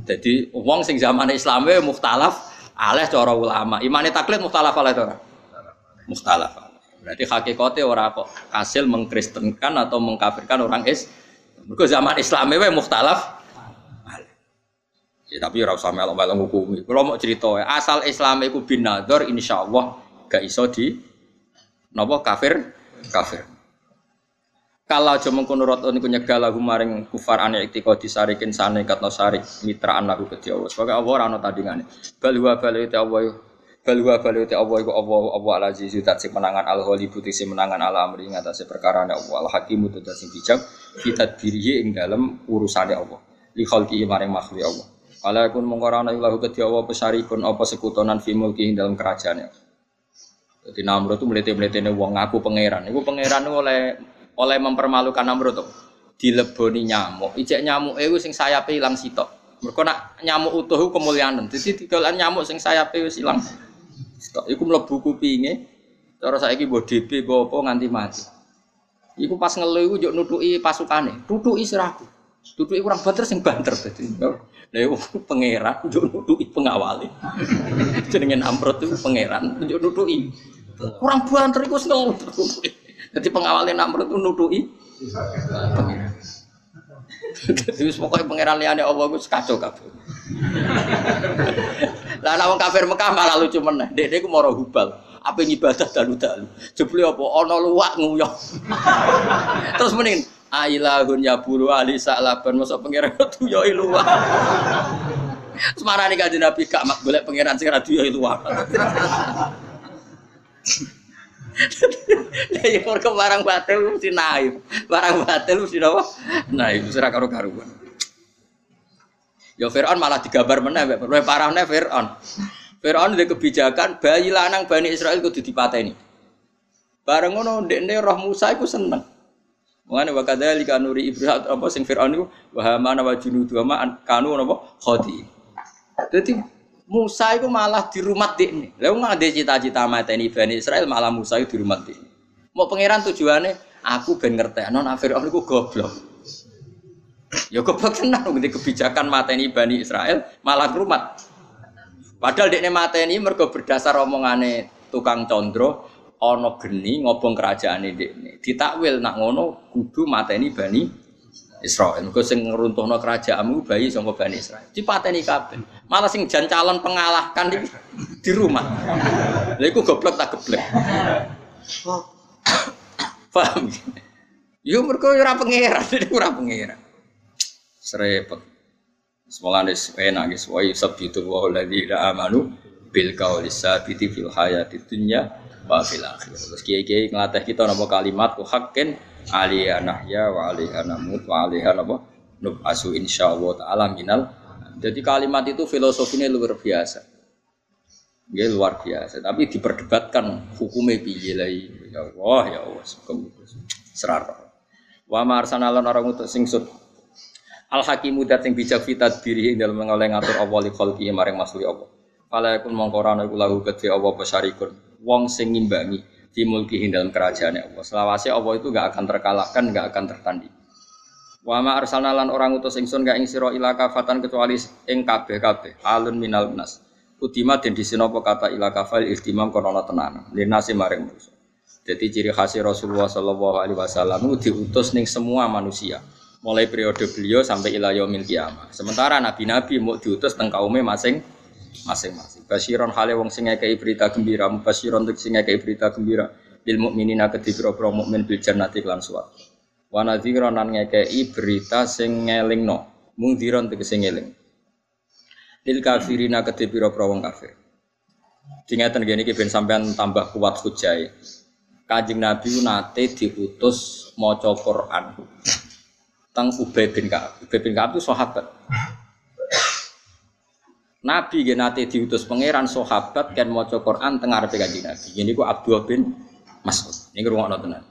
jadi wong sing zaman Islame mukhtalaf aleh cara ulama. Imane taklid mukhtalaf aleh ora? Mukhtalaf berarti hakikatnya ora kok hasil mengkristenkan atau mengkafirkan orang is mergo zaman Islame we mukhtalaf Ya, tapi ora usah melok-melok hukumi. Kalau mau cerita asal Islam iku bin insya insyaallah gak iso di Napa kafir? Kafir. Kalau aja mengkono roton iku nyegal lagu maring kufar ane iktiko disarikin sane katno sarik mitraan lagu kedhi Allah. Sebagai Allah ora ana tandingane. Bal huwa bal te Allah bal huwa bal te Allah iku Allah Allah al aziz sing menangan al ghalibu sing menangan ala amri ngatasé perkara Allah al hakimu tuh sing bijak kita diri ing dalem urusane Allah. Li khalqi maring makhluk Allah. Ala kun mongko ana lahu kedhi Allah pesarikun apa sekutonan fi mulki ing dalem kerajaane. Jadi Namrud itu melete-melete wong ngaku pangeran. Iku pangeran oleh oleh mempermalukan Namrud tuh. Dileboni nyamuk. Ijek nyamuk itu sing sayape ilang sitok. Mereka nak nyamuk utuh kemuliaan. Jadi tigalan nyamuk sing sayape wis ilang sitok. Iku mlebu kupinge. Cara saiki mbok DP apa nganti mati. Iku pas ngelu iku njuk nutuki pasukane. Tutuki siraku. Tutuki kurang banter sing banter dadi. Lah pangeran njuk nutuki pengawali. Jenenge Namrud itu pangeran njuk nutuki. Kurang banter iku seneng. Jadi pengawalnya Namrud itu nutui. Jadi pokoknya pangeran liane Allah itu kacau kabeh. Lah nek kafir Mekah malah lucu meneh. Dek niku mara hubal. Apa ibadah dalu-dalu. Jebule apa ana luwak nguyah. Terus mending ailahun ya bulu ali sa'laban mosok pangeran tuyoi luwak. Semarani kanjeng Nabi gak mak golek pangeran sing ra tuyoi luwak. Ya mergo barang batil mesti naif. Barang batil mesti napa? Naif ora karo karuan. Ya Fir'aun malah digambar mek luwih parahne Fir'aun. Fir'aun dhe kebijakan bayi lanang Bani Israel kudu dipateni. Ngono ndekne roh Musa iku seneng. Mengane wa kadzalika nuri Ibrahim apa sing Fir'aun iku wa hamana wa junudu ma kanu napa khati. Dadi Musa itu malah di rumah ini. Lalu nggak ada cita-cita mata ini Bani Israel malah Musa itu di rumah ini. Mau pangeran tujuannya aku ben ngerti non Fir'aun itu goblok. Ya goblok tenan ngerti kebijakan mata ini Bani Israel malah rumah. Padahal mata ini mergo berdasar omongane tukang condro ono geni ngobong kerajaan ini ditakwil nak ngono kudu mata ini Bani Israel. Mergo sing ngruntuhno kerajaanmu bayi sangka Bani Israel. Dipateni kabeh. Malah sing jan calon pengalahkan di, di rumah. Lha iku goblok tak geblek. Paham? Yo mergo ora pangeran, ora pangeran. Srepet. Nis enak guys. Wa yusabbitu wa alladziina amanu bil qawli sabiti fil hayati dunya wa fil akhirah. Terus kiai-kiai ngelatih kita napa kalimat ku hakin alaiha nahya wa alaiha namut wa alaiha napa? Nub'asu insyaallah taala minal. Jadi kalimat itu filosofinya luar biasa. Ya luar biasa. Tapi diperdebatkan hukumnya piye ya Allah ya Allah serar. Wa ma arsalna orang untuk singsut al hakimu dat sing bijak fitat diri dalam mengoleh ngatur Allah li khalqi maring masuli Allah. Fala yakun mongkorana iku lahu kedhe Allah pesarikun wong sing ngimbangi di mulki dalam kerajaan Allah. Selawase Allah itu gak akan terkalahkan, gak akan tertanding. Wa ma arsalna lan orang utus ingsun gak ing sira ila kafatan kecuali ing kabeh-kabeh alun minal nas. Udima den disinopo kata ila kafal istimam kono tenan. Linasi maring manusia. Jadi ciri khas Rasulullah Shallallahu Alaihi Wasallam itu diutus ning semua manusia, mulai periode beliau sampai ila yaumil kiamah. Sementara nabi-nabi mau diutus teng kaume masing masing-masing. Basiron hale wong sing ngekei berita gembira, basiron untuk sing ngekei berita gembira lil mukminina kedhi pira mukmin bil jannati lan suwarga. Wa nadhiron lan ngekei berita sing ngelingno, mungdiron tegese ngeling. Lil kafirina kedhi pira-pira wong kafir. Dingeten gini iki ben sampean tambah kuat hujai. Kanjeng Nabi nate diutus maca Quran. Teng Ubay bin Ka'ab. Ubay bin Ka'ab itu sahabat. Nabi nggih nate diutus pangeran sahabat kan maca Quran teng ngarepe Kanjeng Nabi. Ini ku Abdul bin Mas'ud. Ini ngrungokno tenan.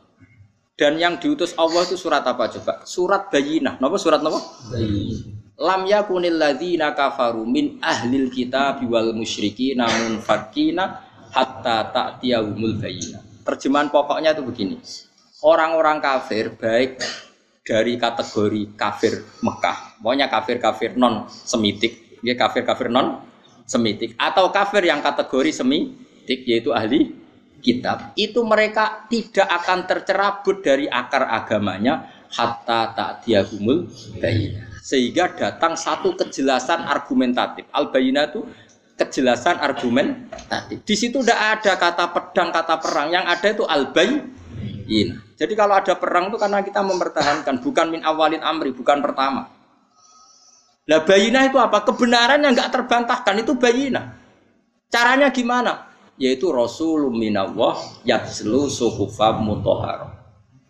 Dan yang diutus Allah itu surat apa coba? Surat Bayyinah. Napa surat napa? Bayyinah. Lam yakunil ladzina kafaru min ahlil kitab wal musyriki namun fakina hatta ta'tiyahumul bayyinah. Terjemahan pokoknya itu begini. Orang-orang kafir baik dari kategori kafir Mekah, pokoknya kafir-kafir non semitik ya kafir-kafir non semitik atau kafir yang kategori semitik yaitu ahli kitab. Itu mereka tidak akan tercerabut dari akar agamanya hatta tak diagumul bayina sehingga datang satu kejelasan argumentatif. Al bayina itu kejelasan argumentatif. Di situ tidak ada kata pedang kata perang. Yang ada itu al bayina jadi kalau ada perang itu karena kita mempertahankan. Bukan min awalin amri bukan pertama lah bayinah itu apa? Kebenaran yang nggak terbantahkan itu bayinah. Caranya gimana? Yaitu Rasulullah minallah yatslu suhufam mutohar.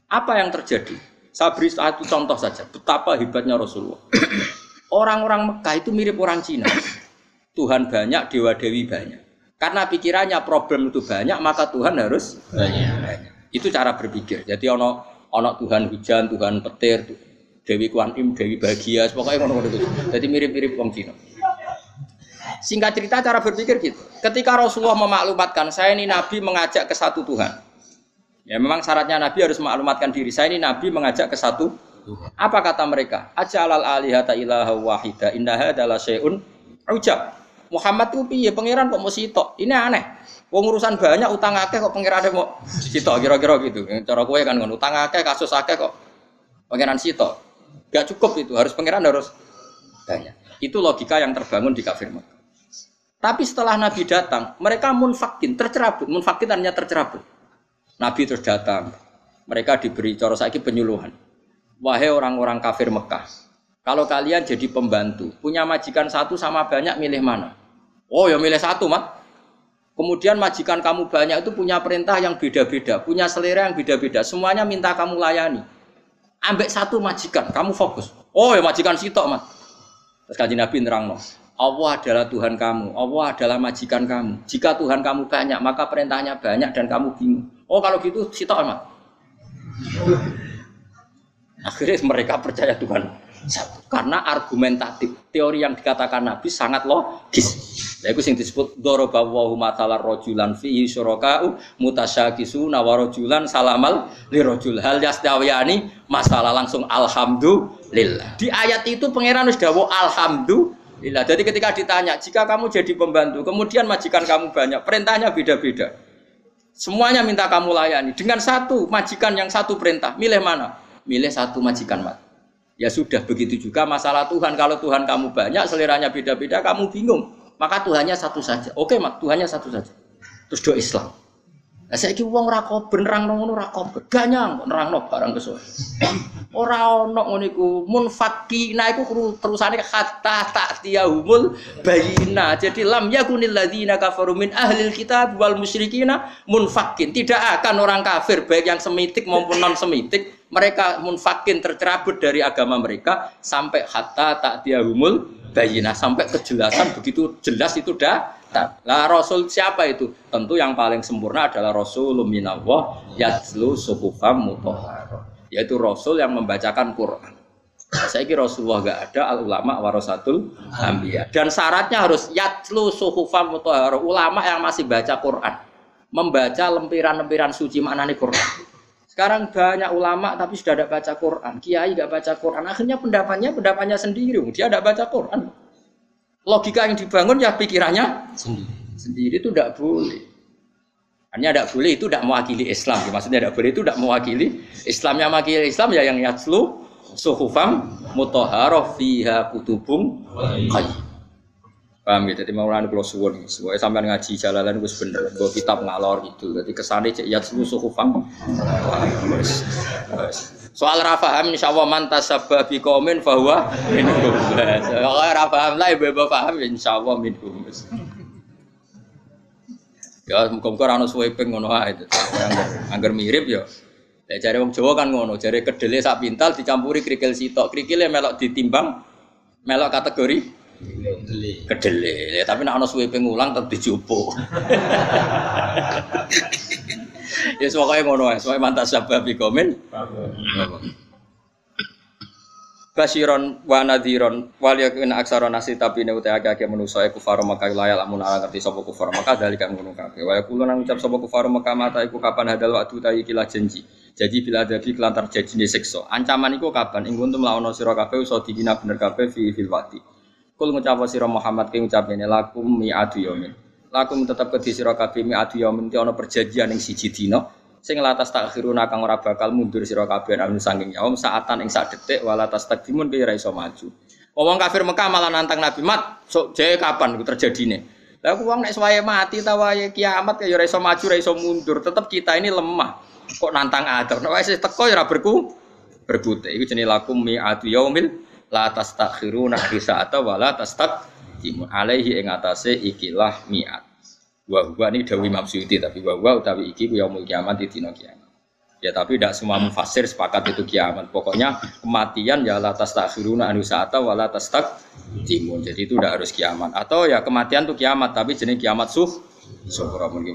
Apa yang terjadi? Saya beri satu contoh saja. Betapa hebatnya Rasulullah. Orang-orang Mekah itu mirip orang Cina. Tuhan banyak, dewa dewi banyak. Karena pikirannya problem itu banyak, maka Tuhan harus banyak. banyak. Itu cara berpikir. Jadi ono ono Tuhan hujan, Tuhan petir, Dewi Kuan Im, Dewi Bahagia, pokoknya ngono-ngono itu. Jadi mirip-mirip wong Cina. Singkat cerita cara berpikir gitu. Ketika Rasulullah memaklumatkan saya ini Nabi mengajak ke satu Tuhan. Ya memang syaratnya Nabi harus memaklumatkan diri. Saya ini Nabi mengajak ke satu Apa kata mereka? Ajalal alihata ilaha wahida innaha adalah syai'un ujab. Muhammad itu piye pangeran kok mau sitok? Ini aneh. Wong urusan banyak utang akeh kok pangeran mau sitok kira-kira gitu. Cara kowe kan ngono utang akeh kasus akeh kok pangeran sitok. Gak cukup itu, harus pangeran harus banyak. Itu logika yang terbangun di kafir Mekah. Tapi setelah Nabi datang, mereka munfakin, tercerabut. Munfakin artinya tercerabut. Nabi terus datang. Mereka diberi cara saiki penyuluhan. Wahai orang-orang kafir Mekah, kalau kalian jadi pembantu, punya majikan satu sama banyak, milih mana? Oh ya milih satu, mat. Kemudian majikan kamu banyak itu punya perintah yang beda-beda, punya selera yang beda-beda. Semuanya minta kamu layani ambek satu majikan, kamu fokus. Oh ya majikan sitok mat. Terus kaji Nabi nerang no. Allah adalah Tuhan kamu, Allah adalah majikan kamu. Jika Tuhan kamu banyak, maka perintahnya banyak dan kamu bingung. Oh kalau gitu sitok mat. Akhirnya mereka percaya Tuhan. Karena argumentatif, teori yang dikatakan Nabi sangat logis. Lha iku sing disebut daraba wa matalar rajulan fihi syuraka'u mutasyakisuna wa rajulan salamal li rajul hal yastawiyani masalah langsung alhamdulillah. Di ayat itu pangeran wis dawuh alhamdulillah. Jadi ketika ditanya, jika kamu jadi pembantu, kemudian majikan kamu banyak, perintahnya beda-beda. Semuanya minta kamu layani dengan satu majikan yang satu perintah. Milih mana? Milih satu majikan mat. Ya sudah begitu juga masalah Tuhan. Kalau Tuhan kamu banyak, seleranya beda-beda, kamu bingung maka Tuhannya satu saja. Oke, mak Tuhannya satu saja. Terus doa Islam. Nah, saya kira uang rako benerang nong ora kober, ganyang nerang nong barang kesuwe. Ora ono ngono iku munfakina iku terusane kata tak tiahumul bayina. Jadi lam yakunil ladzina kafaru min ahlil kitab wal musyrikina munfakin. Tidak akan orang kafir baik yang semitik maupun non semitik mereka munfakin tercerabut dari agama mereka sampai hatta tak tiahumul bayinah sampai kejelasan begitu jelas itu dah lah Rasul siapa itu? Tentu yang paling sempurna adalah Rasulullah minallah yatlu suhufam mutahhar. Yaitu Rasul yang membacakan Quran. Saya kira Rasulullah gak ada al ulama warasatul ambiya. Dan syaratnya harus yatlu suhufam mutahhar. Ulama yang masih baca Quran, membaca lempiran-lempiran suci maknanya Quran. Sekarang banyak ulama tapi sudah tidak baca Quran. Kiai tidak baca Quran. Akhirnya pendapatnya pendapatnya sendiri. Dia tidak baca Quran. Logika yang dibangun ya pikirannya sendiri. Sendiri itu tidak boleh. Hanya tidak boleh itu tidak mewakili Islam. Maksudnya tidak boleh itu tidak mewakili Islamnya mewakili Islam ya yang yatslu suhufam mutoharoh fiha kutubung. Paham ya? Jadi mau lalu kalau suwon, suwon sampai ngaji jalanan gue bener, gue kitab ngalor gitu. Jadi kesannya cek yat suhu suhu fam. Soal rafaham insya Allah mantas sabab komen bahwa minhum. Kalau rafaham lah ibu ibu paham insya Allah minhum. Ya muka-muka rano swiping ngono aja. Angger mirip ya. Cari wong Jawa kan ngono, cari kedele sak pintal dicampuri krikil sitok. Krikile melok ditimbang, melok kategori kedele. Ya, tapi nek ana suwe pengulang tetep dijupuk. ya pokoke ngono wae, pokoke mantas sabab komen. Basiron wa nadhiron wal yakun aksara nasi tapi ne uta akeh manusa iku faro maka laya lamun ala ngerti sapa kufar maka dalika ngono kabeh. Wa yaqulu nang ucap sapa kufar maka mata iku kapan hadal waktu ta iki janji? Jadi bila ada fi kelantar jadi siksa. Ancaman iku kapan? Ing kuntum laono sira kabeh iso dikina bener kabeh fi fil wati kul ngucap sira Muhammad ki ngucap ini lakum mi adu yamin lakum tetep kedhi sira kabeh mi adu yamin ana perjanjian ing siji dina sing latas takhiruna kang ora bakal mundur sira kabeh amin saking yaum saatan ing sak detik wala tas takdimun ki ora iso maju. Wong kafir Mekah malah nantang Nabi mat, sok jae kapan iku terjadine. Lah aku wong nek suwaye mati ta wae kiamat ya ora iso maju ora iso mundur, tetep kita ini lemah. Kok nantang adem. Nek wis teko ya ora berku berbute. Iku jenenge lakum mi atu yaumil la tastakhiruna bisa atau wala tastakdimun alaihi ing atase ikilah miat. Wa huwa ini dawi Imam tapi wa huwa utawi iki ku yaumul kiamat di dina kiamat. Ya tapi tidak semua mufasir sepakat itu kiamat. Pokoknya kematian ya la tastakhiruna anu sa'ata wa la timun. Jadi itu tidak harus kiamat. Atau ya kematian itu kiamat tapi jenis kiamat suh. Syukur amun ki